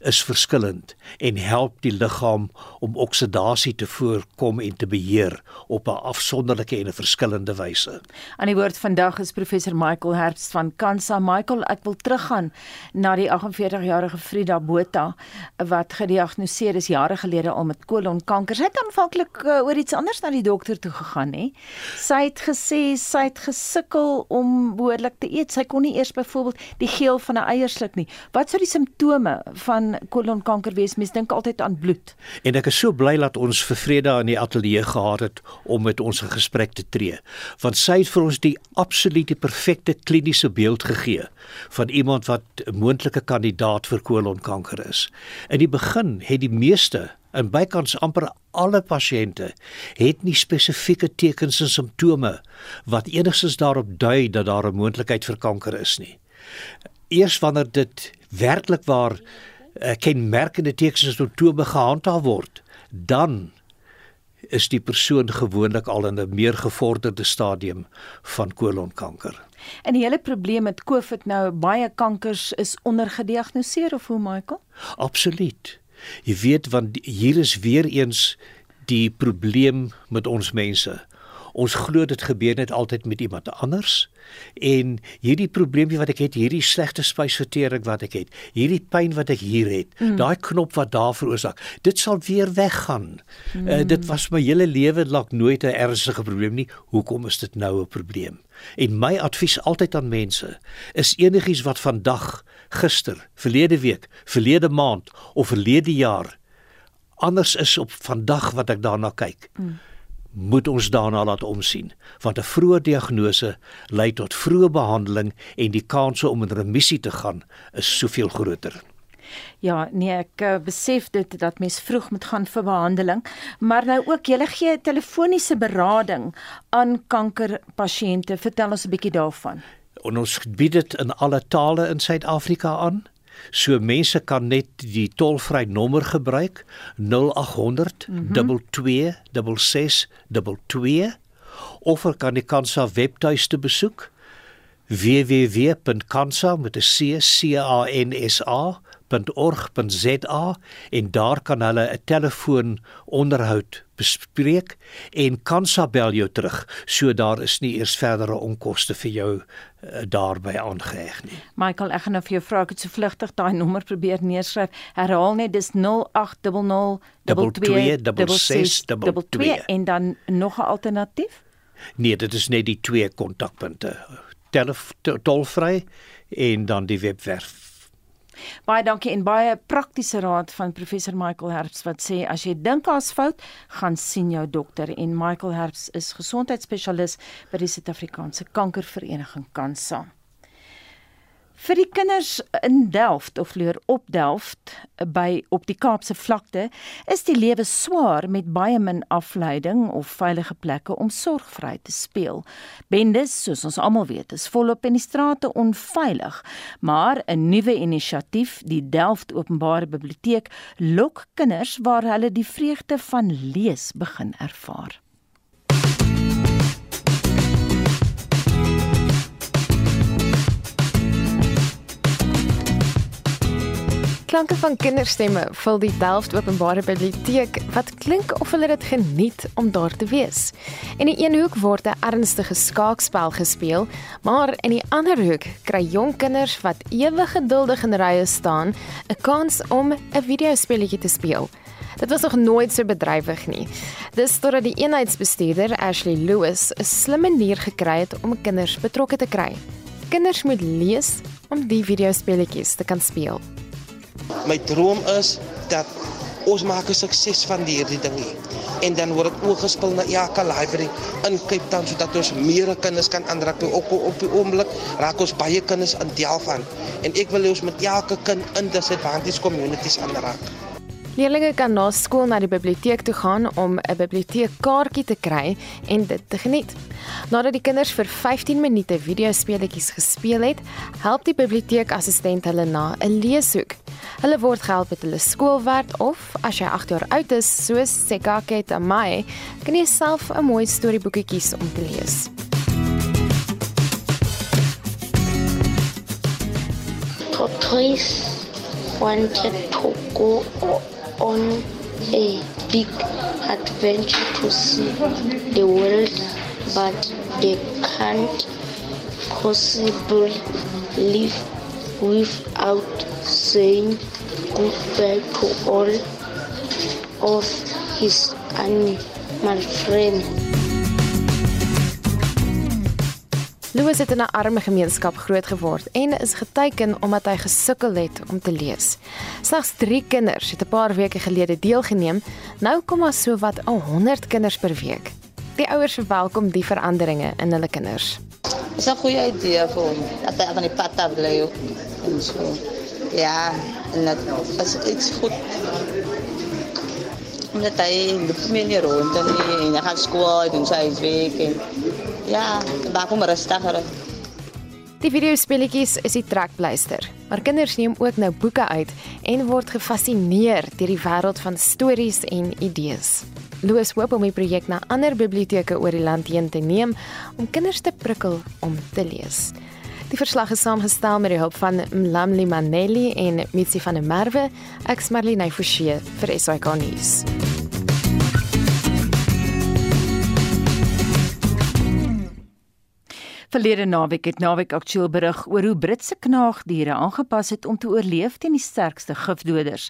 is verskillend en help die liggaam om oksidasie te voorkom en te beheer op 'n afsonderlike en 'n verskillende wyse. Aan die woord vandag is professor Michael Herbst van Kansa. Michael, ek wil teruggaan na die 48-jarige Frida Botha wat gediagnoseer is jare gelede al met kolonkanker. Sy het aanvanklik uh, oor iets anders na die dokter toe gegaan, hè. Sy het gesê sy het gesukkel om behoorlik te eet. Sy kon nie eers byvoorbeeld die geel van 'n eier sluk nie. Wat sou die simptome van kolonkanker wees. Mens dink altyd aan bloed. En ek is so bly dat ons vir Vrede in die ateljee gehad het om met ons 'n gesprek te tree, want sy het vir ons die absolute perfekte kliniese beeld gegee van iemand wat 'n moontlike kandidaat vir kolonkanker is. In die begin het die meeste en bykans amper alle pasiënte het nie spesifieke tekens en simptome wat enigstens daarop dui dat daar 'n moontlikheid vir kanker is nie. Eers wanneer dit werklik waar uh, kenmerkende tekens en simptome gehandhaaf word, dan is die persoon gewoonlik al in 'n meer gevorderde stadium van kolonkanker. En die hele probleem met COVID nou baie kankers is ondergediagnoseer of hoe Michael? Absoluut. Jy weet want hier is weer eens die probleem met ons mense. Ons glo dit gebeur net altyd met iemand anders en hierdie probleempie wat ek het, hierdie slegte spysvertering wat ek het, hierdie pyn wat ek hier het, mm. daai knop wat daar veroorsaak, dit sal weer weggaan. Mm. Uh, dit was my hele lewe lank nooit 'n ernstige probleem nie. Hoekom is dit nou 'n probleem? En my advies altyd aan mense is enigiets wat vandag, gister, verlede week, verlede maand of verlede jaar anders is op vandag wat ek daarna kyk. Mm moet ons daarna laat omsien want 'n vroeë diagnose lei tot vroeë behandeling en die kans om in remissie te gaan is soveel groter. Ja, nee, ek uh, besef dit dat mens vroeg moet gaan vir behandeling, maar nou ook jy gee telefoniese berading aan kankerpasiënte. Vertel ons 'n bietjie daarvan. En ons bied dit in alle tale in Suid-Afrika aan. So mense kan net die tolvrye nommer gebruik 0800 mm -hmm. 226622 of hulle kan die Kansa webtuiste besoek www.kansa met 'n c c a n s a www.org.za en daar kan hulle 'n telefoon onderhoud bespreek en kan sabel jou terug so daar is nie eers verdere onkoste vir jou daarby aangeheg nie. Michael, ek gaan nou vir jou vra ek het so vlugtig daai nommer probeer neerskryf. Herhaal net dis 0800 22 en dan nog 'n alternatief? Nee, dit is net die twee kontakpunte. Telefoon tolvry en dan die webwerf Baie dankie en baie praktiese raad van professor Michael Herbs wat sê as jy dink daar's fout, gaan sien jou dokter en Michael Herbs is gesondheidsspesialis by die Suid-Afrikaanse Kankervereniging Kansa. Vir die kinders in Delft of leer op Delft by op die Kaapse vlakte is die lewe swaar met baie min afleiding of veilige plekke om sorgvry te speel. Bendes, soos ons almal weet, is volop in die strate onveilig, maar 'n nuwe inisiatief, die Delft Openbare Biblioteek, lok kinders waar hulle die vreugde van lees begin ervaar. Klanke van kinderstemme vul die Delft Openbare Biblioteek wat klink of hulle dit geniet om daar te wees. In die een hoek word 'n ernstige skaakspel gespeel, maar in die ander hoek kry jong kinders wat ewig geduldig in rye staan 'n kans om 'n videospeletjie te speel. Dit was nog nooit so bedrywig nie. Dis totdat die eenheidsbestuurder Ashley Lewis 'n slim manier gekry het om kinders betrokke te kry. Kinders moet lees om die videospeletjies te kan speel. My droom is dat ons maak 'n sukses van hierdie ding hier. En dan word dit oorgespil na elke library in Cape Town sodat ons meer kinders kan aanraak. Op op die oomblik raak ons baie kinders in deel van. En ek wil hê ons moet elke kind in disadvantaged communities aanraak. Leerlinge kan na skool na die biblioteek toe gaan om 'n biblioteekkaartjie te kry en dit te geniet. Nadat die kinders vir 15 minute videospeletjies gespeel het, help die biblioteekassistent hulle na 'n leeshoek. Hulle word gehelp met hulle skoolwerk of as jy 8 jaar oud is, soos Sekake Amai, kan jy self 'n mooi storieboekie kies om te lees. Tortoise wanted to go on a big adventure to see the world, but they can't possibly live without saying goodbye to all of his animal friends. Louis het in 'n arme gemeenskap grootgeword en is geteken omdat hy gesukkel het om te lees. Slegs 3 kinders het 'n paar weke gelede deelgeneem. Nou kom daar so wat 100 kinders per week. Die ouers verwelkom die veranderinge in hulle kinders. Dis 'n goeie idee vir hom. Dat hy van die pad af bly en so. Ja, en dit is iets goed. Omdat hy loop meer nie rond en hy gaan skool doen sy huiswerk en Ja, maak hom rustiger. Die videospeletjies is die trekpleister, maar kinders neem ook nou boeke uit en word gefassineer deur die wêreld van stories en idees. Louis hoop om die projek na ander biblioteke oor die land heen te neem om kinders te prikkel om te lees. Die verslag is saamgestel met die hulp van Mlamli Maneli en Mitsi van der Merwe, ek's Marlene Forsie vir SAK nuus. Verlede naweek het Naweek Aktueel berig oor hoe Britse knaagdiere aangepas het om te oorleef teen die sterkste gifdoders.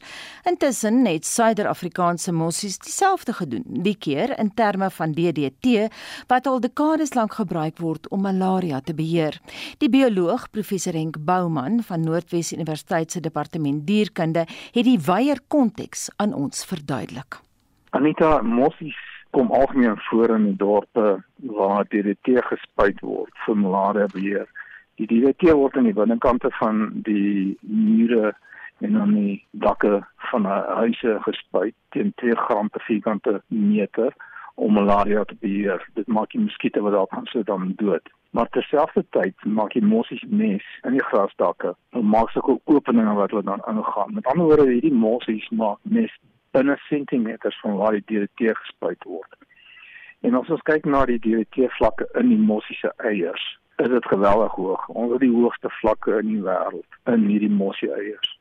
Intussen het Suider-Afrikaanse mossies dieselfde gedoen, die keer in terme van DDT wat al dekades lank gebruik word om malaria te beheer. Die bioloog professor Henk Bouman van Noordwes Universiteit se departement dierkunde het die wyeer konteks aan ons verduidelik. Anita mossies kom algemeen voor in die dorpe waar DDT gespuit word vir malaria beheer. Die DDT word aan die binnekante van die mure en aan die dakke van huise gespuit teen 2 gram per vierkante meter om malaria te beheer. Dit maak die muskiete wat daar kan sit dan dood. Maar terselfdertyd maak die mossies mes in die grasdakke. Hulle maak sulke openinge wat hulle dan ingaan. Met ander woorde, hierdie mossies maak mes binne sentimeters van waar die DDT gespuit word. En as ons kyk na die DDT vlakke in die mossiese eiers, is dit geweldig hoog, onder die hoogste vlakke in die wêreld in hierdie mossie eiers.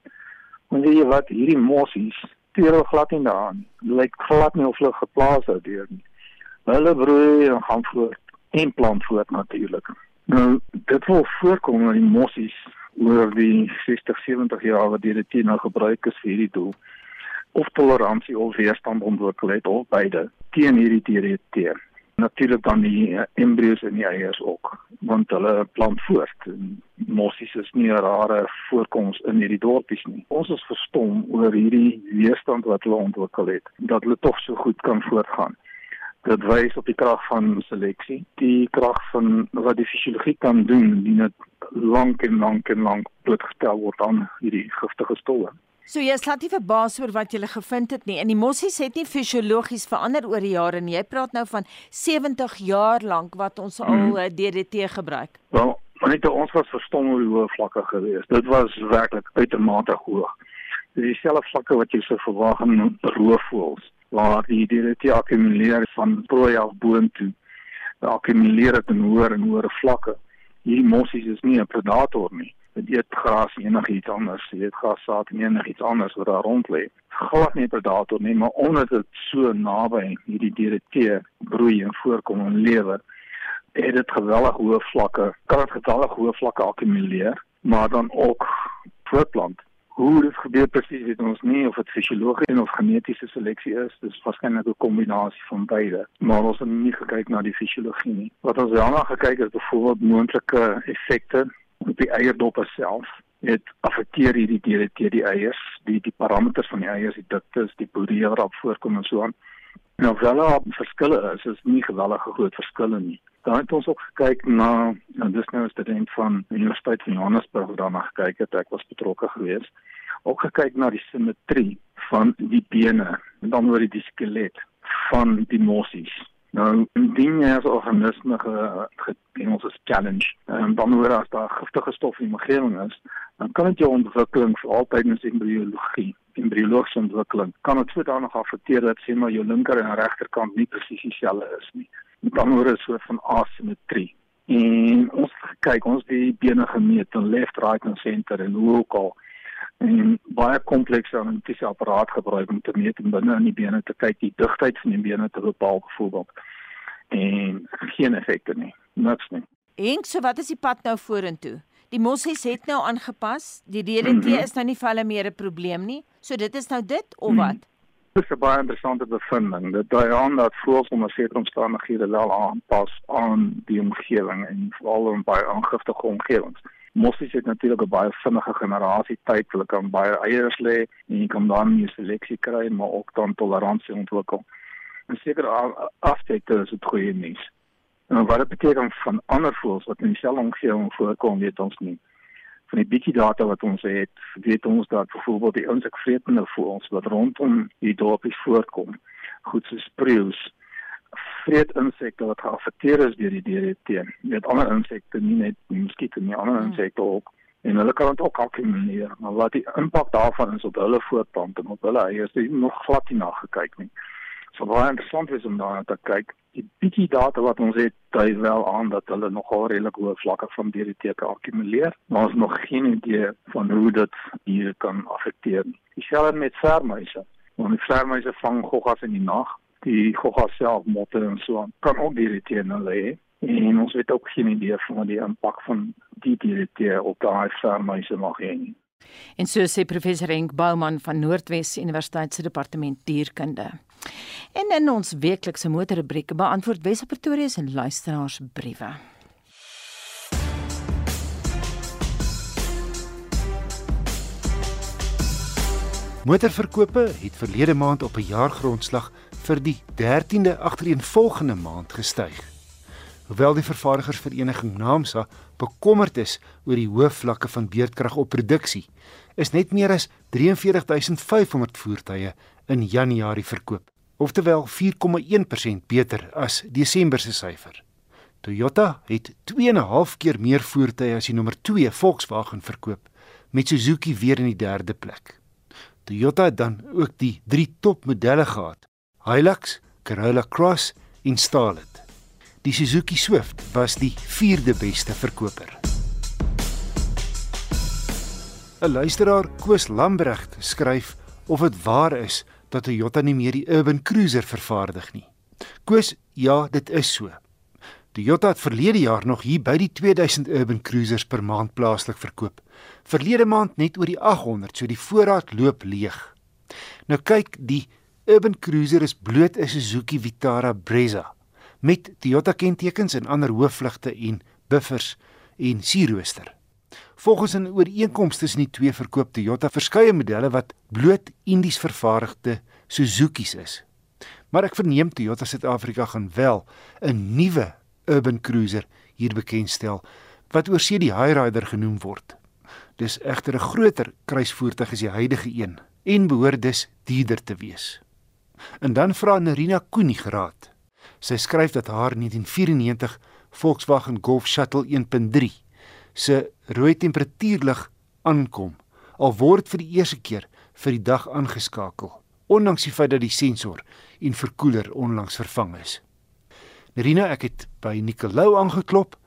En weet jy wat, hierdie mossies teer glad nie daaraan. Lyk glad nie of hulle geplaas het deur nie. Hulle broei en gaan voort en plant voort natuurlik. Nou dit wil voorkom dat die mossies oor die 60, 70 jaar wat DDT nou gebruik is vir hierdie doel of toleransie of weerstand ontwikkel het of beide teen hierdie DDT. Natuurlik dan die uh, embrio's in die eiers ook, want hulle plant voort. Mossies is nie 'n rare voorkoms in hierdie dorpies nie. Ons is verstom oor hierdie weerstand wat hulle ontwikkel het, dat hulle tog so goed kan voortgaan. Dit wys op die krag van seleksie, die krag van wat die fisiologie kan doen, die net lank en lank en lank blootgestel word aan hierdie giftige stowwe. So jy is laat nie verbaas oor wat jy gevind het nie. En die mossies het nie fisiologies verander oor die jare nie. Jy praat nou van 70 jaar lank wat ons al hmm. Eh, DDT gebruik. Wel, maar net ons was verstom oor hoe vlakke gewees. Dit was werklik uitermate hoog. Dis dieselfde vlakke wat jy sou verwag in roofvoëls waar die DDT akkumuleer van prooi af boontoe. Dit akkumuleer dit in hoër en hoër vlakke. Hierdie mossies is nie 'n predator nie dit eet gras en enigiets anders, jy eet gras, saad en enigiets anders wat daar rond lê. Glad nie predator nie, maar omdat dit so naby hierdie DDT broei en voorkom en lewe, het dit geweldig hoë vlakke, kan dit geweldig hoë vlakke akkumuleer, maar dan ook voortplant. Hoe dit gebeur presies weet ons nie of dit fisiologiese of genetiese seleksie is. Dit is waarskynlik 'n kombinasie van beide. Maar ons het nie gekyk na die fisiologie nie. Wat ons wel na gekyk het, byvoorbeeld moontlike effekte op die eierdoppe self het affekteer hierdie DDT die eiers, die die parameters van die eiers, die diktes, die boerie wat op voorkom en so aan. Nou wel daar verskille is, is nie gewellige groot verskille nie. Dan het ons ook gekyk na nou dis nou 'n student van Universiteit van Johannesburg daarna gekyk het, ek was betrokke geweest. Ook gekyk na die simmetrie van die bene, en dan oor die skelet van die mossies. Nou, indien jy as organisme ge ons as challenge, en dan hoor as daar giftige stof in die omgewing is, dan kan dit jou ontwikkeling vir altyd in embriologie, embriologiese ontwikkeling, kan dit sodanig affekteer dat sê maar jou linker en regterkant nie presies dieselfde is nie. Met ander woorde, soort van asimetrie. En ons kyk ons die bene gemeet in left, right en center en hoe ook al en baie komplekse analitiese apparaat gebruik om te meet en binne in die bene te kyk die digtheid van die bene te bepaal byvoorbeeld en geen effekte nie niks nie. En so wat is die pad nou vorentoe? Die mossies het nou aangepas die DDT mm -hmm. is nou nie vir hulle meer 'n probleem nie. So dit is nou dit of wat? Mm -hmm. Dit is 'n baie interessante bevinding. Dat daai aan dat voels onder sekere omstandighede wel aanpas aan die omgewing en veral in baie aangiftige omgewings. Mossies het natuurlik 'n baie vinnige generasie tyd, hulle kan baie eiers lê en jy kan dan nie seleksie kry maar ook dan toleransie ontwikkel. En seker aspekte is dit goeie nuus. En wat dit beteken van ander voëls wat in dieselfde omgewing voorkom, weet ons nie. Van die bietjie data wat ons het, weet ons dat byvoorbeeld die insekvretende voëls wat rondom die dorpies voorkom, goed so spreeus vreet insekte wat geaffekteer is deur die DDT. Jy weet ander insekte nie net muskiete nie, ander Hmm. insekte ook. En hulle kan dit ook akkumuleer, maar wat die impak daarvan is op hulle voortplanting, op hulle eiers, is nog glad nie nagekyk nie. So baie interessant is om daarna te kyk. Die bietjie data wat ons het, dui wel aan dat hulle nogal redelik hoë vlakke van DDT kan akkumuleer, maar ons nog geen idee van hoe dit hier kan affekteer nie. Dieselfde met vermuise. Want die vermuise vang goggas in die nag. Die goggas self motte en so aan kan ook DDT in hulle hê. En ons weet ook geen idee van wat die impak van die DDT op daai vermuise mag hê nie. En so sê professor Henk Bouman van Noordwes Universiteit se departement dierkunde. En in ons weeklikse motorrubriek beantwoord Wes Pretoria se luisteraars briewe. Motorverkope het verlede maand op 'n jaargrondslag vir die 13de agtereenvolgende maand gestyg. Hoewel die vervaardigersvereniging NAMSA bekommerd is oor die hoë vlakke van beerdkrag op produksie, is net meer as 43500 voertuie in Januarie verkoop, oftewel 4,1% beter as Desember se syfer. Toyota het 2,5 keer meer voertuie as die nommer 2 Volkswagen verkoop, met Suzuki weer in die derde plek. Toyota het dan ook die drie topmodelle gehad: Hilux, Corolla Cross en Starlet. Die Suzuki Swift was die vierde beste verkoper. 'n Luisteraar, Koos Lambregt, skryf of dit waar is dat Toyota nie meer die Urban Cruiser vervaardig nie. Koos, ja, dit is so. Toyota het verlede jaar nog hier by die 2000 Urban Cruisers per maand plaaslik verkoop. Verlede maand net oor die 800, so die voorraad loop leeg. Nou kyk, die Urban Cruiser is bloot 'n Suzuki Vitara Brezza met Toyota kentekens en ander hoofvlugte en buffers en sierrooster. Volgens 'n ooreenkoms tussen die twee verkoop Toyota verskeie modelle wat bloot Indies vervaardigde Suzuki's is. Maar ek verneem Toyota Suid-Afrika gaan wel 'n nuwe Urban Cruiser hier bekendstel wat oorsee die Hyrider genoem word. Dis egter 'n groter kruisvoertuig as die huidige een en behoort dus duurder te wees. En dan vra Nerina Koenie geraad. Sy skryf dat haar 1994 Volkswagen Golf Shuttle 1.3 se rooi temperatuurlig aankom. Al word vir die eerste keer vir die dag aangeskakel, ondanks die feit dat die sensor en verkoeler onlangs vervang is. Nerina, ek het by Nicolou aangeklop.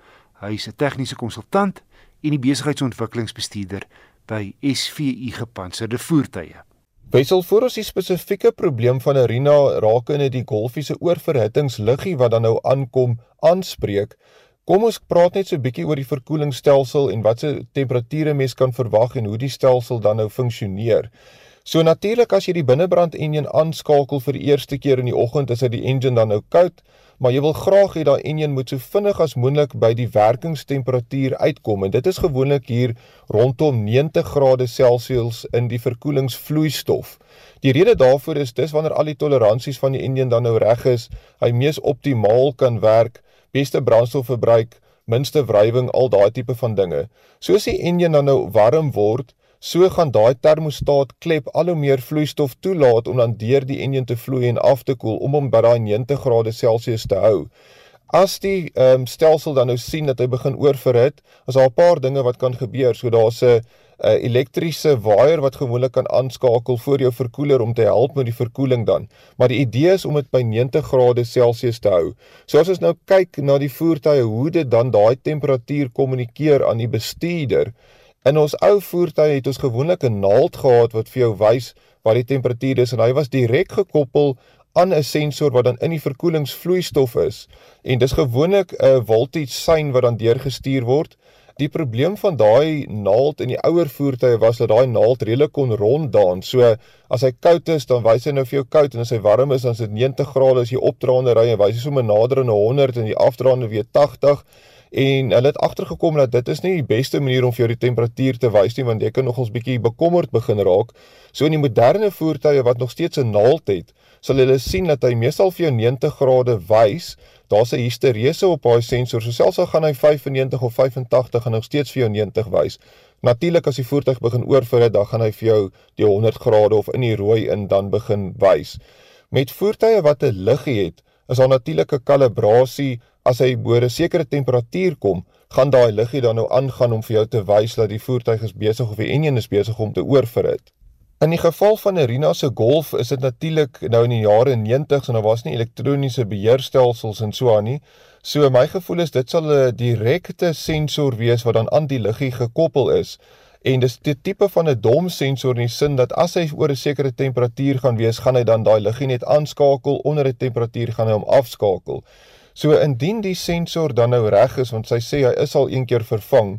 Hy is 'n tegniese konsultant en die besigheidsontwikkelingsbestuurder by SVU gepantserde voertuie. Wessel voor ons die spesifieke probleem van Arena rakende die golfie se oorverhittingsliggie wat dan nou aankom aanspreek. Kom ons praat net so 'n bietjie oor die verkoelingsstelsel en watse temperature mens kan verwag en hoe die stelsel dan nou funksioneer. So natuurlik as jy die binnebrand enjin aanskakel vir die eerste keer in die oggend is dit die engine dan nou koud, maar jy wil graag hê daai enjin moet so vinnig as moontlik by die werkingstemperatuur uitkom en dit is gewoonlik hier rondom 90 grade Celsius in die verkoelingsvloeistof. Die rede daarvoor is dis wanneer al die toleransies van die enjin dan nou reg is, hy mees optimaal kan werk, beste brandstofverbruik, minste wrywing, al daai tipe van dinge. Soos die enjin dan nou warm word, So gaan daai termostaat klep al hoe meer vloeistof toelaat om dan deur die enjin te vloei en af te koel om hom by daai 90 grade Celsius te hou. As die um, stelsel dan nou sien dat hy begin oorverhit, is daar 'n paar dinge wat kan gebeur. So daar's 'n 'n elektriese waier wat gewoonlik kan aanskakel voor jou verkoeler om te help met die verkoeling dan. Maar die idee is om dit by 90 grade Celsius te hou. So as ons nou kyk na die voertuie hoe dit dan daai temperatuur kommunikeer aan die bestuurder, In ons ou voertuie het ons gewoonlik 'n naald gehad wat vir jou wys wat die temperatuur is en hy was direk gekoppel aan 'n sensor wat dan in die verkoelingsvloeistof is en dis gewoonlik 'n voltage sein wat dan deurgestuur word. Die probleem van daai naald in die ouer voertuie was dat daai naald redelik kon ronddaan. So as hy koud is, dan wys hy nou vir jou koud en as hy warm is, dan is dit 90 grade as jy opdraande ry en wys hy sommer nader aan 100 en die afdraande weer 80 en hulle het agtergekom dat dit is nie die beste manier om vir jou die temperatuur te wys nie want jy kan nogals bietjie bekommerd begin raak. So in die moderne voertuie wat nog steeds 'n naald het, sal hulle sien dat hy meestal vir jou 90 grade wys. Daar's 'n histerese op daai sensor. So selfs al gaan hy 95 of 85 en nog steeds vir jou 90 wys. Natuurlik as die voertuig begin oorverhit, dan gaan hy vir jou die 100 grade of in die rooi in dan begin wys. Met voertuie wat 'n liggie het, is daar natuurlike kalibrasie as hy bo 'n sekere temperatuur kom, gaan daai liggie dan nou aangaan om vir jou te wys dat die voertuig is besig of die enjin is besig om te oorverhit. In die geval van 'n Rina se Golf is dit natuurlik nou in die jare 90s en daar was nie elektroniese beheerstelsels en so aan nie. So my gevoel is dit sal 'n direkte sensor wees wat dan aan die liggie gekoppel is. En dis die tipe van 'n dom sensor in die sin dat as hy oor 'n sekere temperatuur gaan wees, gaan hy dan daai liggie net aanskakel, onder 'n temperatuur gaan hy hom afskakel. So indien die sensor dan nou reg is want sy sê hy is al een keer vervang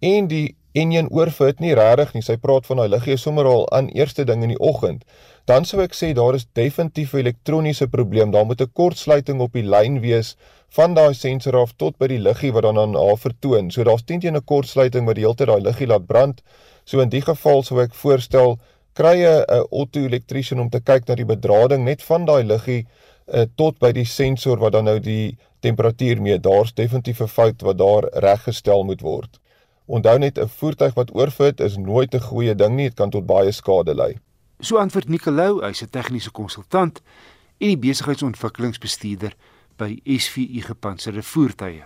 en die enjin oorfit nie regtig nie. Sy praat van daai liggie sommer al aan eerste ding in die oggend. Dan sou ek sê daar is definitief 'n elektroniese probleem. Daar moet 'n kortsluiting op die lyn wees van daai sensor af tot by die liggie wat dan aan haar vertoon. So daar's teen teen 'n kortsluiting wat die hele tyd daai liggie laat brand. So in die geval sou ek voorstel krye 'n auto-elektriesien om te kyk na die bedrading net van daai liggie uh, tot by die sensor wat dan nou die temperatuur meet. Daar's definitief 'n fout wat daar reggestel moet word. Onthou net 'n voertuig wat oorfit is nooit 'n goeie ding nie, dit kan tot baie skade lei. So antwoord Nicolou, hy's 'n tegniese konsultant en die besigheidsontwikkelingsbestuurder by SVU gepantserde voertuie.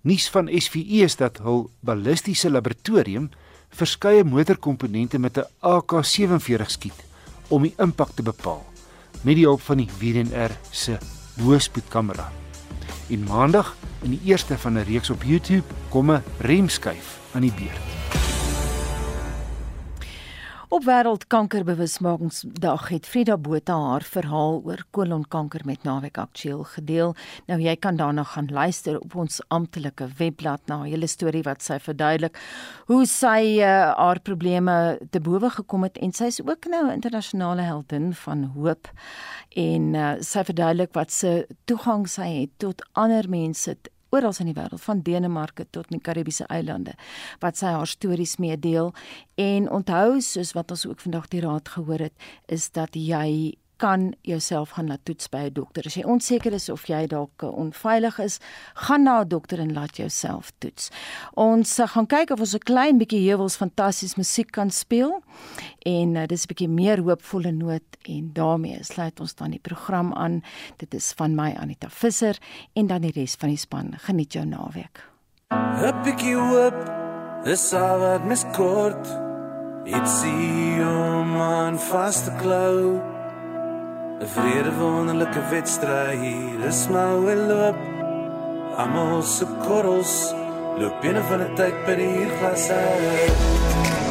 Nuus van SVU is dat hul ballistiese laboratorium verskeie motorkomponente met 'n AK47 skiet om die impak te bepaal met die hulp van die WNR se hoëspoedkamera. En maandag in die eerste van 'n reeks op YouTube kom 'n remskyf aan die beurt. Op wêreldkankerbewusmakingsdag het Frida Botha haar verhaal oor kolonkanker met Naweek Aktueel gedeel. Nou jy kan daarna gaan luister op ons amptelike webblad na 'n hele storie wat sy verduidelik hoe sy uh, haar probleme te bowe gekom het en sy is ook nou 'n internasionale heldin van hoop en uh, sy verduidelik wat se toegang sy het tot ander mense oral in die wêreld van Denemarke tot die Karibiese eilande wat sy haar stories meedeel. En onthou soos wat ons ook vandag die raad gehoor het is dat jy kan jouself gaan laat toets by 'n dokter. As jy onseker is of jy dalk eh, onveilig is, gaan na 'n dokter en laat jouself toets. Ons uh, gaan kyk of ons 'n klein bietjie heuwels fantasties musiek kan speel en uh, dis 'n bietjie meer hoopvolle noot en daarmee sluit ons dan die program aan. Dit is van my Anita Visser en dan die res van die span. Geniet jou naweek. 'n Bietjie hoop is al wat mis kort. Ietsie om aan vas te klou. 'n vrede wonderlike wedstryd, dis maar wel loop. Almal se korrels loop binne van 'n tyd by die glas uit.